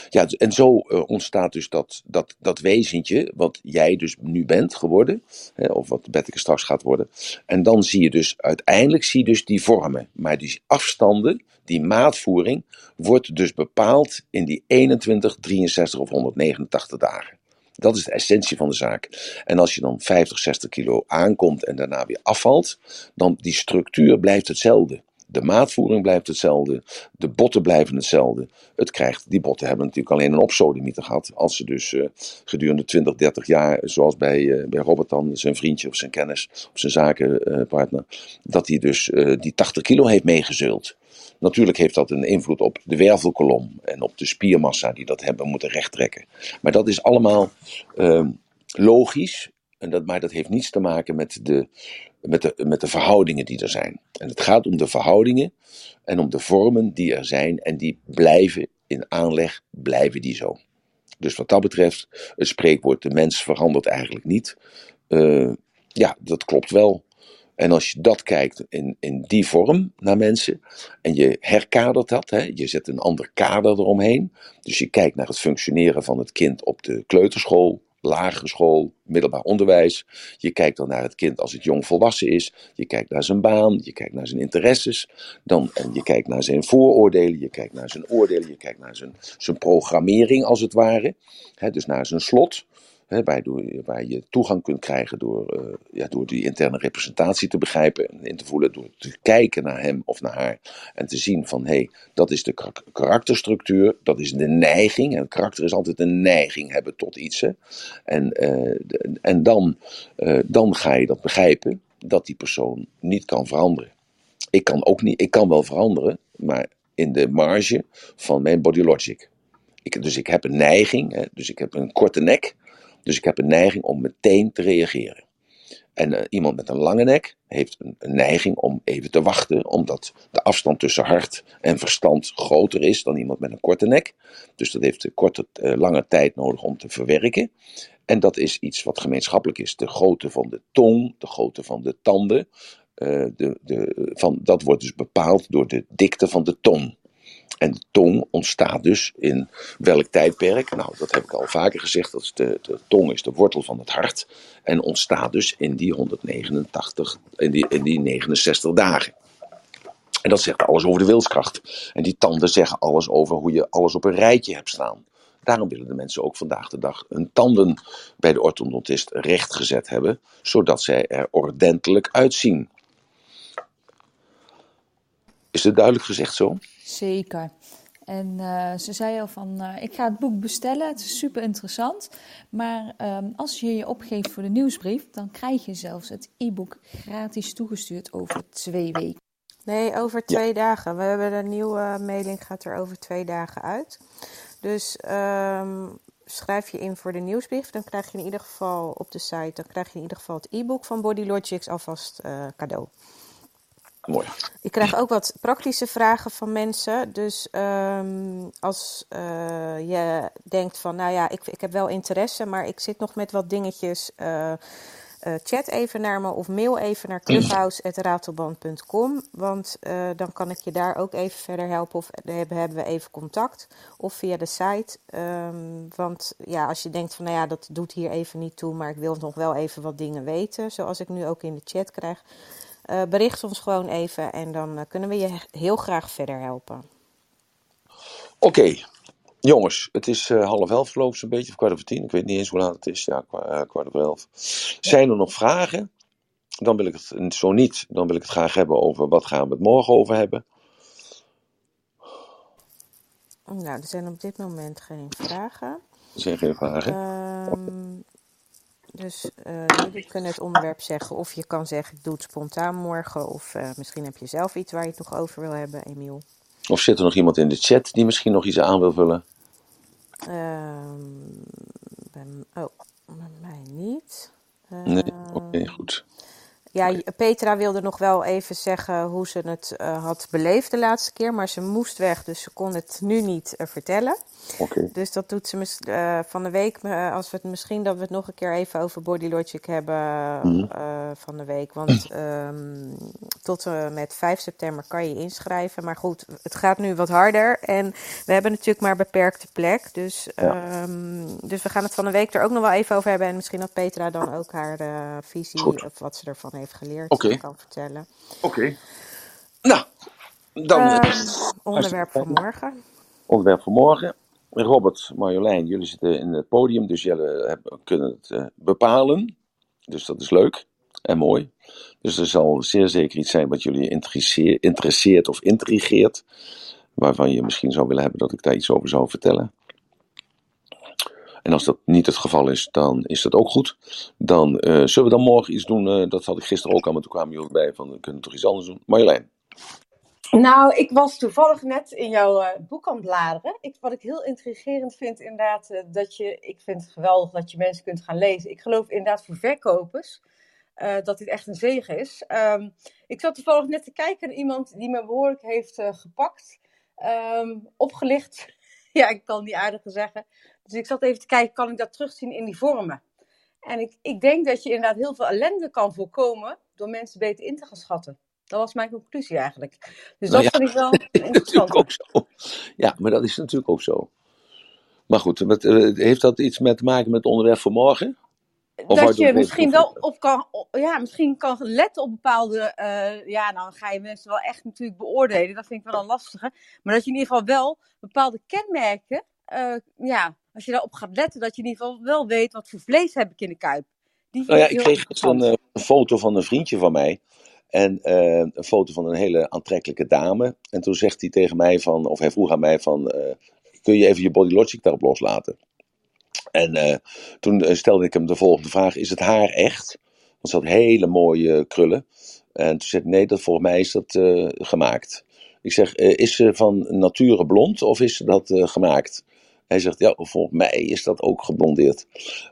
ja, en zo eh, ontstaat dus dat, dat, dat wezentje, wat jij dus nu bent geworden, hè, of wat Betteke straks gaat worden. En dan zie je dus, uiteindelijk zie dus die vormen. Maar die afstanden, die maatvoering, wordt dus bepaald in die 21, 63 of 189 dagen. Dat is de essentie van de zaak. En als je dan 50, 60 kilo aankomt en daarna weer afvalt, dan die structuur blijft hetzelfde. De maatvoering blijft hetzelfde. De botten blijven hetzelfde. Het krijgt, die botten hebben natuurlijk alleen een opsodemieter gehad. Als ze dus uh, gedurende 20, 30 jaar, zoals bij, uh, bij Robert dan, zijn vriendje of zijn kennis, of zijn zakenpartner, dat hij dus die 80 kilo heeft meegezult. Natuurlijk heeft dat een invloed op de wervelkolom en op de spiermassa die dat hebben moeten rechttrekken. Maar dat is allemaal uh, logisch, en dat, maar dat heeft niets te maken met de, met, de, met de verhoudingen die er zijn. En het gaat om de verhoudingen en om de vormen die er zijn en die blijven in aanleg, blijven die zo. Dus wat dat betreft, het spreekwoord de mens verandert eigenlijk niet. Uh, ja, dat klopt wel. En als je dat kijkt in, in die vorm naar mensen en je herkadert dat, hè, je zet een ander kader eromheen. Dus je kijkt naar het functioneren van het kind op de kleuterschool, lagere school, middelbaar onderwijs. Je kijkt dan naar het kind als het jong volwassen is. Je kijkt naar zijn baan, je kijkt naar zijn interesses. Dan, en je kijkt naar zijn vooroordelen, je kijkt naar zijn oordelen, je kijkt naar zijn, zijn programmering als het ware. Hè, dus naar zijn slot. Hè, waar, waar, je toegang kunt krijgen door, uh, ja, door die interne representatie te begrijpen en in te voelen, door te kijken naar hem of naar haar en te zien van hé, hey, dat is de karakterstructuur, dat is de neiging. En karakter is altijd een neiging hebben tot iets. Hè. En, uh, en dan, uh, dan ga je dat begrijpen dat die persoon niet kan veranderen. Ik kan ook niet, ik kan wel veranderen, maar in de marge van mijn body logic. Ik, dus ik heb een neiging, hè, dus ik heb een korte nek. Dus ik heb een neiging om meteen te reageren. En uh, iemand met een lange nek heeft een, neiging om even te wachten, omdat de afstand tussen hart en verstand groter is dan iemand met een korte nek. Dus dat heeft een korte, uh, lange tijd nodig om te verwerken. En dat is iets wat gemeenschappelijk is. De grootte van de tong, de grootte van de tanden, de, de, van, dat wordt dus bepaald door de dikte van de tong. En de tong ontstaat dus in welk tijdperk? Nou, dat heb ik al vaker gezegd. Dat is de, de tong is de wortel van het hart. En ontstaat dus in die 189, in die, in die 69 dagen. En dat zegt alles over de wilskracht. En die tanden zeggen alles over hoe je alles op een rijtje hebt staan. Daarom willen de mensen ook vandaag de dag hun tanden bij de orthodontist rechtgezet hebben, zodat zij er ordentelijk uitzien. Is het duidelijk gezegd zo? Zeker. En uh, ze zei al van, uh, ik ga het boek bestellen, het is super interessant. Maar um, als je je opgeeft voor de nieuwsbrief, dan krijg je zelfs het e-book gratis toegestuurd over twee weken. Nee, over twee ja. dagen. We hebben een nieuwe mailing, gaat er over twee dagen uit. Dus um, schrijf je in voor de nieuwsbrief, dan krijg je in ieder geval op de site, dan krijg je in ieder geval het e-book van Body Logics alvast uh, cadeau. Mooi. Ik krijg ook wat praktische vragen van mensen. Dus um, als uh, je denkt van, nou ja, ik, ik heb wel interesse, maar ik zit nog met wat dingetjes. Uh, uh, chat even naar me of mail even naar clubhouse.ratelband.com. Want dan kan ik je daar ook even verder helpen. Of hebben, hebben we even contact. Of via de site. Um, want ja, als je denkt van, nou ja, dat doet hier even niet toe, maar ik wil nog wel even wat dingen weten. Zoals ik nu ook in de chat krijg. Uh, bericht ons gewoon even en dan uh, kunnen we je heel graag verder helpen. Oké, okay. jongens, het is uh, half elf geloof ik zo'n beetje, of kwart over tien. Ik weet niet eens hoe laat het is, ja, kwart, kwart over elf. Zijn er nog vragen? Dan wil ik het, zo niet, dan wil ik het graag hebben over wat gaan we het morgen over hebben. Nou, er zijn op dit moment geen vragen. Er zijn geen vragen. Um, Dus eh, jullie kunnen het onderwerp zeggen. Of je kan zeggen, ik doe het spontaan morgen. Of eh, misschien heb je zelf iets waar je het nog over wil hebben, Emiel. Of zit er nog iemand in de chat die misschien nog iets aan wil vullen? Ehm, oh, bij mij niet. Nee, oké, Ehm, goed. Ja, Petra wilde nog wel even zeggen hoe ze het eh, had beleefd de laatste keer, maar ze moest weg, dus ze kon het nu niet eh, vertellen. Oké. Dus dat doet ze eh, van de week, als we het misschien dat we het nog een keer even over Body Logic hebben Mhm. van de week. Want ehm, tot en met 5 september kan je inschrijven. Maar goed, het gaat nu wat harder en we hebben natuurlijk maar beperkte plek. Dus, Ja. ehm, dus we gaan het van de week er ook nog wel even over hebben. En misschien dat Petra dan ook haar visie of wat ze ervan heeft geleerd Oké. kan vertellen. Oké. Nou, dan eh, Ehm, onderwerp fijn. morgen. onderwerp voor morgen. Robert, Marjolein, jullie zitten in het podium, dus jullie hebben, kunnen het eh, bepalen. Dus dat is leuk en mooi. Dus er zal zeer zeker iets zijn wat jullie interesseer- interesseert of intrigeert. Waarvan je misschien zou willen hebben dat ik daar iets over zou vertellen. En als dat niet het geval is, dan is dat ook goed. Dan eh, zullen we dan morgen iets doen. eh, dat had ik gisteren ook al, maar toen kwamen jullie bij van we kunnen toch iets anders doen. Marjolein. Nou, ik was toevallig net in jouw eh, boek aan het bladeren. Ik, wat ik heel intrigerend vind, inderdaad, dat je, ik vind het geweldig dat je mensen kunt gaan lezen. Ik geloof inderdaad voor verkopers dat dit echt een zegen is. Ehm, ik zat toevallig net te kijken naar iemand die me behoorlijk heeft gepakt, ehm, opgelicht. ja, ik kan die aardige zeggen. Dus ik zat even te kijken, kan ik dat terugzien in die vormen? En ik, ik denk dat je inderdaad heel veel ellende kan voorkomen door mensen beter in te gaan schatten. Dat was mijn conclusie eigenlijk. Dus Nou dat ja, vind ik wel dat is interessant. natuurlijk ook zo. Ja, maar dat is natuurlijk ook zo. Maar goed, met, eh, heeft dat iets met te maken met het onderwerp van morgen? Of Dat je misschien wel op kan, ja, misschien kan letten op bepaalde, eh, ja, nou ga je mensen wel echt natuurlijk beoordelen. Dat vind ik wel een lastige. Maar dat je in ieder geval wel bepaalde kenmerken, eh, ja, als je daarop gaat letten, dat je in ieder geval wel weet wat voor vlees heb ik in de kuip. Die Nou ja, ik kreeg gisteren een, interessant. eh, een foto van een vriendje van mij. En eh, een foto van een hele aantrekkelijke dame. En toen zegt hij tegen mij van, of hij vroeg aan mij van, eh, kun je even je body logic daarop loslaten? En toen stelde ik hem de volgende vraag, is het haar echt? Want ze had hele mooie krullen. En toen zei hij, nee, dat, volgens mij is dat gemaakt. Ik zeg, is ze van nature blond of is ze dat gemaakt? Hij zegt, ja, volgens mij is dat ook geblondeerd.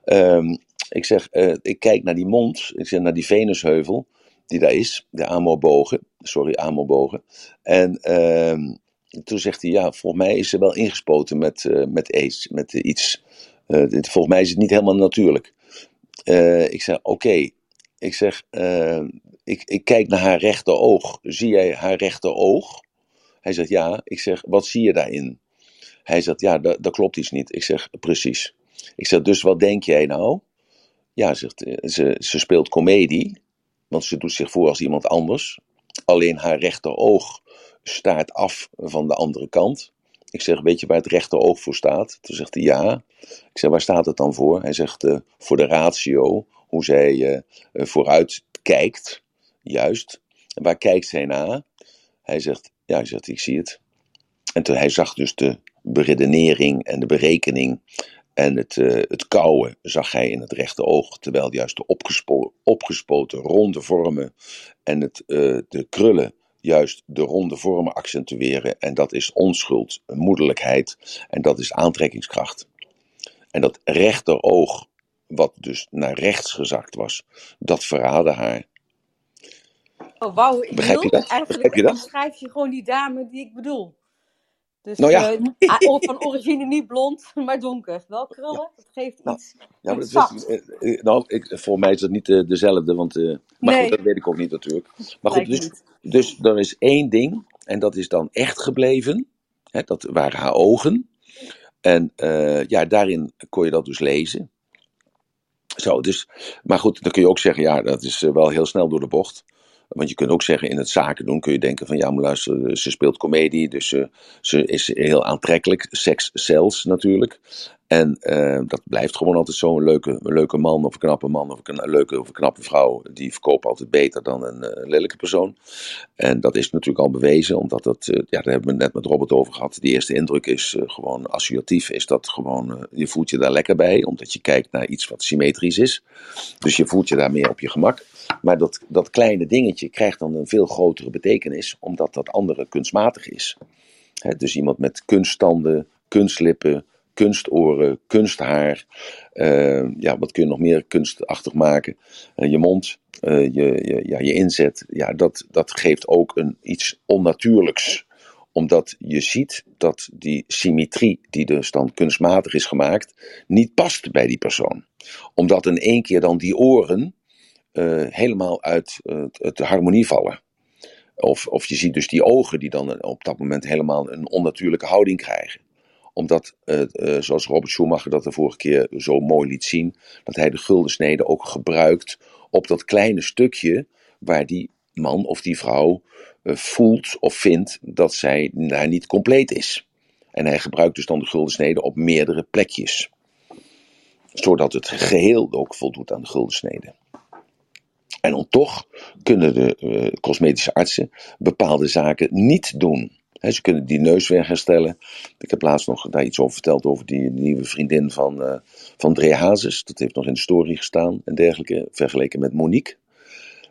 Ehm, ik zeg, eh, ik kijk naar die mond, ik zeg naar die venusheuvel die daar is, de amobogen, sorry, amobogen. En ehm, toen zegt hij, ja, volgens mij is ze wel ingespoten met, eh, met, iets, met iets. Eh, volgens mij is het niet helemaal natuurlijk. Ik zeg, oké. Ik zeg, ik, ik kijk naar haar rechteroog. Zie jij haar rechteroog? Hij zegt, ja. Ik zeg, wat zie je daarin? Hij zegt, ja, dat, klopt iets niet. Ik zeg, precies. Ik zeg, dus wat denk jij nou? Ja, zegt, eh, ze, ze speelt komedie, want ze doet zich voor als iemand anders. Alleen haar rechteroog staart af van de andere kant. Ik zeg, weet je waar het rechteroog voor staat? Toen zegt hij, ja. Ik zeg, waar staat het dan voor? Hij zegt, eh, voor de ratio, hoe zij eh, vooruit kijkt, juist. En waar kijkt zij naar? Hij zegt, ja, hij zegt, ik zie het. En toen hij zag dus de beredenering en de berekening en het, eh het kouwen zag hij in het rechte oog, terwijl juist de opgespo opgespoten ronde vormen en het, eh, de krullen juist de ronde vormen accentueren. En dat is onschuld, moederlijkheid en dat is aantrekkingskracht. En dat rechteroog, wat dus naar rechts gezakt was, dat verraadde haar. Oh, wauw, ik Begrijp je bedoel, dat? eigenlijk Begrijp je dat? beschrijf je gewoon die dame die ik bedoel. Dus Nou ja. ah, van origine niet blond, maar donker. Wel krullen, dat geeft Nou, iets, Ja, maar dat zacht. wist ik, eh, eh, nou, ik, voor mij is dat niet dezelfde, want, maar Nee. goed, dat weet ik ook niet natuurlijk. Maar goed, dus, niet. dus er is één ding, en dat is dan echt gebleven. Hè, dat waren haar ogen. En ja, daarin kon je dat dus lezen. Zo, dus, maar goed, dan kun je ook zeggen, ja, dat is wel heel snel door de bocht. Want je kunt ook zeggen, in het zaken doen kun je denken van ja, maar luister, ze speelt comedie, dus ze, ze is heel aantrekkelijk. Seks zelfs natuurlijk. En eh, dat blijft gewoon altijd zo. Een leuke, leuke man of een knappe man of een leuke of een knappe vrouw, die verkoopt altijd beter dan een eh, lelijke persoon. En dat is natuurlijk al bewezen, omdat dat, eh, ja, daar hebben we net met Robert over gehad. Die eerste indruk is eh, gewoon associatief, is dat gewoon, eh, je voelt je daar lekker bij, omdat je kijkt naar iets wat symmetrisch is. Dus je voelt je daar meer op je gemak. Maar dat, dat kleine dingetje krijgt dan een veel grotere betekenis, omdat dat andere kunstmatig is. Dus iemand met kunststanden, kunstlippen, kunstoren, kunsthaar. eh, ja, wat kun je nog meer kunstachtig maken? Eh, je mond, eh, je, je, ja, je inzet. Ja, dat, dat geeft ook een, iets onnatuurlijks. Omdat je ziet dat die symmetrie, die dus dan kunstmatig is gemaakt, niet past bij die persoon. Omdat in één keer dan die oren eh, helemaal uit uh, het harmonie vallen. Of, of je ziet dus die ogen die dan op dat moment helemaal een onnatuurlijke houding krijgen omdat, uh, zoals Robert Schumacher dat de vorige keer zo mooi liet zien, dat hij de guldensnede ook gebruikt op dat kleine stukje waar die man of die vrouw voelt of vindt dat zij daar niet compleet is. En hij gebruikt dus dan de guldensnede op meerdere plekjes. Zodat het geheel ook voldoet aan de guldensnede. En dan toch kunnen de cosmetische artsen bepaalde zaken niet doen. He, ze kunnen die neus weer herstellen. Ik heb laatst nog daar iets over verteld over die nieuwe vriendin van, uh, van Dre Hazes. Dat heeft nog in de story gestaan en dergelijke. Vergeleken met Monique.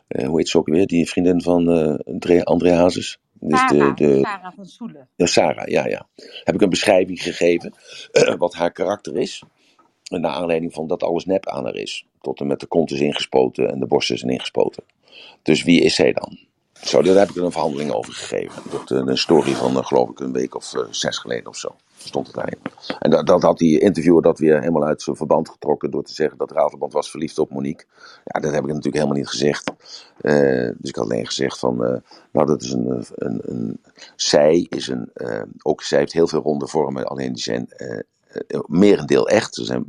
Uh, hoe heet ze ook weer? Die vriendin van uh, Dre, André Hazes. Sarah, de, de, Sarah van Soelen. Ja, Sarah, ja, ja. Heb ik een beschrijving gegeven wat haar karakter is. En naar aanleiding van dat alles nep aan haar is. Tot en met de kont is ingespoten en de borsten zijn ingespoten. Dus wie is zij dan? Zo, daar heb ik een verhandeling over gegeven. Dat, uh, een story van, uh, geloof ik, een week of uh, zes geleden of zo. Stond het daarin. En dat, dat had die interviewer dat weer helemaal uit zijn verband getrokken. door te zeggen dat Ratelband was verliefd op Monique. Ja, dat heb ik natuurlijk helemaal niet gezegd. dus ik had alleen gezegd van. nou, dat is een. een, een zij is een. ook zij heeft heel veel ronde vormen, alleen die zijn merendeel echt. Ze, zijn,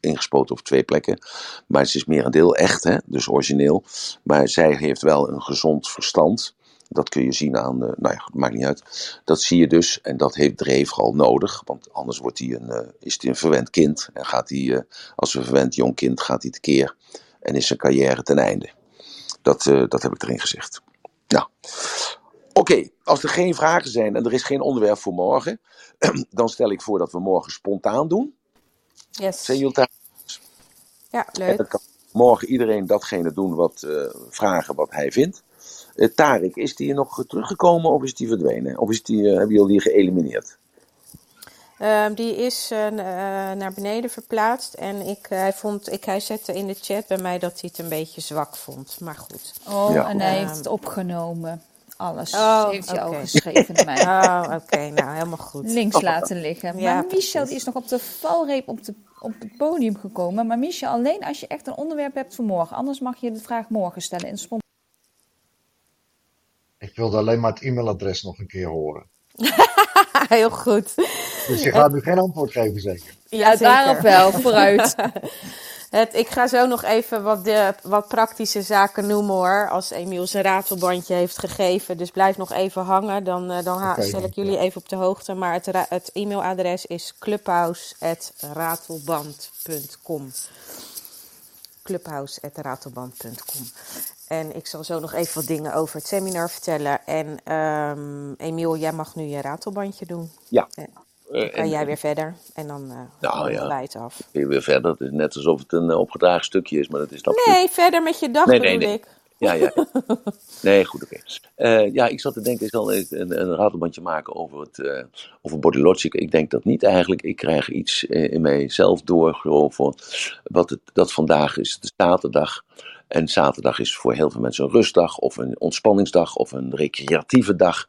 ingespoten op twee plekken. Maar ze is merendeel echt, hè? dus origineel. Maar zij heeft wel een gezond verstand. Dat kun je zien aan, uh, nou ja, maakt niet uit. Dat zie je dus en dat heeft Dreef vooral nodig. Want anders wordt hij een, uh, is hij een verwend kind. En gaat hij, als een verwend jong kind, gaat hij tekeer. En is zijn carrière ten einde. Dat, dat heb ik erin gezegd. Nou, Oké, okay, als er geen vragen zijn en er is geen onderwerp voor morgen, dan stel ik voor dat we morgen spontaan doen. Yes. Zijn jullie daar? Ja, leuk. En kan morgen iedereen datgene doen wat uh, vragen wat hij vindt. Uh, Tarik, is die nog teruggekomen of is die verdwenen? Of is die, uh, hebben jullie die geëlimineerd? Uh, die is uh, naar beneden verplaatst en ik, hij, vond, ik, hij zette in de chat bij mij dat hij het een beetje zwak vond. Maar goed. Oh, ja. en hij heeft het opgenomen. Alles oh, heeft hij okay. al geschreven naar mij. Oh, oké. Okay. Nou, helemaal goed. Links laten liggen. Maar Michel die is nog op de valreep op, de, op het podium gekomen. Maar Michel, alleen als je echt een onderwerp hebt voor morgen. Anders mag je de vraag morgen stellen in spont. Ik wilde alleen maar het e-mailadres nog een keer horen. Heel goed. Dus je gaat nu geen antwoord geven, zeker? Ja, daarop wel. Vooruit. Het, ik ga zo nog even wat, de, wat praktische zaken noemen hoor. Als Emiel zijn ratelbandje heeft gegeven. Dus blijf nog even hangen. Dan, uh, dan okay, stel ik jullie even op de hoogte. Maar het, het e-mailadres is clubhouse.ratelband.com clubhouse.ratelband.com En ik zal zo nog even wat dingen over het seminar vertellen. En um, Emiel, jij mag nu je ratelbandje doen. Ja. En, dan kan jij weer verder en dan uh, nou, ja. wij het af. Weer verder. Het is net alsof het een uh, opgedragen stukje is, maar dat is dat. Nee, verder met je dag nee, nee, nee. ik. Ja, ja. Nee, goed, oké. Okay. Uh, ja, ik zat te denken, ik zal een, een ratelbandje maken over, het, uh, over Body Logic. Ik denk dat niet eigenlijk. Ik krijg iets in mijzelf door over wat het, dat vandaag is, de zaterdag. En zaterdag is voor heel veel mensen een rustdag, of een ontspanningsdag, of een recreatieve dag.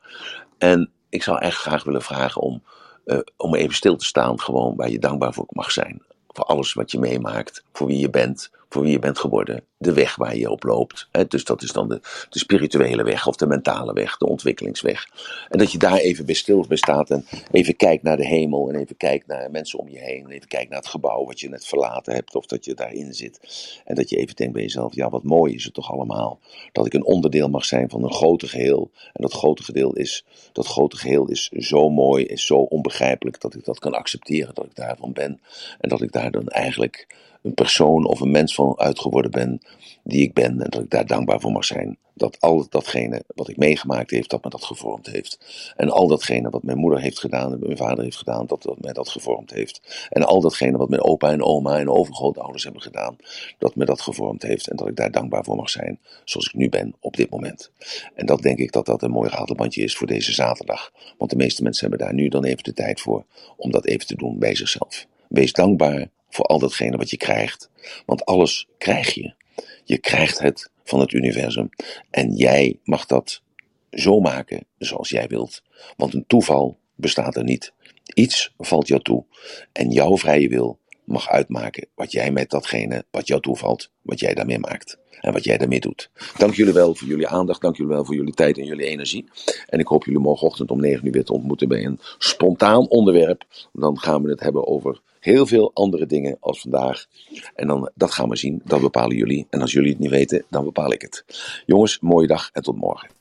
En ik zou echt graag willen vragen om uh, om even stil te staan, gewoon waar je dankbaar voor mag zijn. Voor alles wat je meemaakt, voor wie je bent, voor wie je bent geworden, de weg waar je op loopt. Hè? Dus dat is dan de, de spirituele weg of de mentale weg, de ontwikkelingsweg. En dat je daar even bij stil bij staat en even kijkt naar de hemel en even kijkt naar mensen om je heen. En even kijkt naar het gebouw wat je net verlaten hebt of dat je daarin zit. En dat je even denkt bij jezelf, ja wat mooi is het toch allemaal. Dat ik een onderdeel mag zijn van een groter geheel. En dat grote geheel is, dat grote geheel is zo mooi, is zo onbegrijpelijk dat ik dat kan accepteren, dat ik daarvan ben. En dat ik daar dan eigenlijk een persoon of een mens van uitgeworden ben die ik ben en dat ik daar dankbaar voor mag zijn. Dat al datgene wat ik meegemaakt heeft, dat me dat gevormd heeft. En al datgene wat mijn moeder heeft gedaan en mijn vader heeft gedaan, dat, dat mij dat gevormd heeft. En al datgene wat mijn opa en oma en overgrootouders hebben gedaan, dat me dat gevormd heeft. En dat ik daar dankbaar voor mag zijn, zoals ik nu ben op dit moment. En dat denk ik dat dat een mooi ratelbandje is voor deze zaterdag. Want de meeste mensen hebben daar nu dan even de tijd voor om dat even te doen bij zichzelf. Wees dankbaar voor al datgene wat je krijgt. Want alles krijg je. Je krijgt het van het universum. En jij mag dat zo maken zoals jij wilt. Want een toeval bestaat er niet. Iets valt jou toe. En jouw vrije wil mag uitmaken wat jij met datgene wat jou toevalt, wat jij daarmee maakt. En wat jij daarmee doet. Dank jullie wel voor jullie aandacht. Dank jullie wel voor jullie tijd en jullie energie. En ik hoop jullie morgenochtend om 9 uur weer te ontmoeten bij een spontaan onderwerp. Dan gaan we het hebben over heel veel andere dingen als vandaag. En dan, dat gaan we zien. Dat bepalen jullie. En als jullie het niet weten, dan bepaal ik het. Jongens, mooie dag en tot morgen.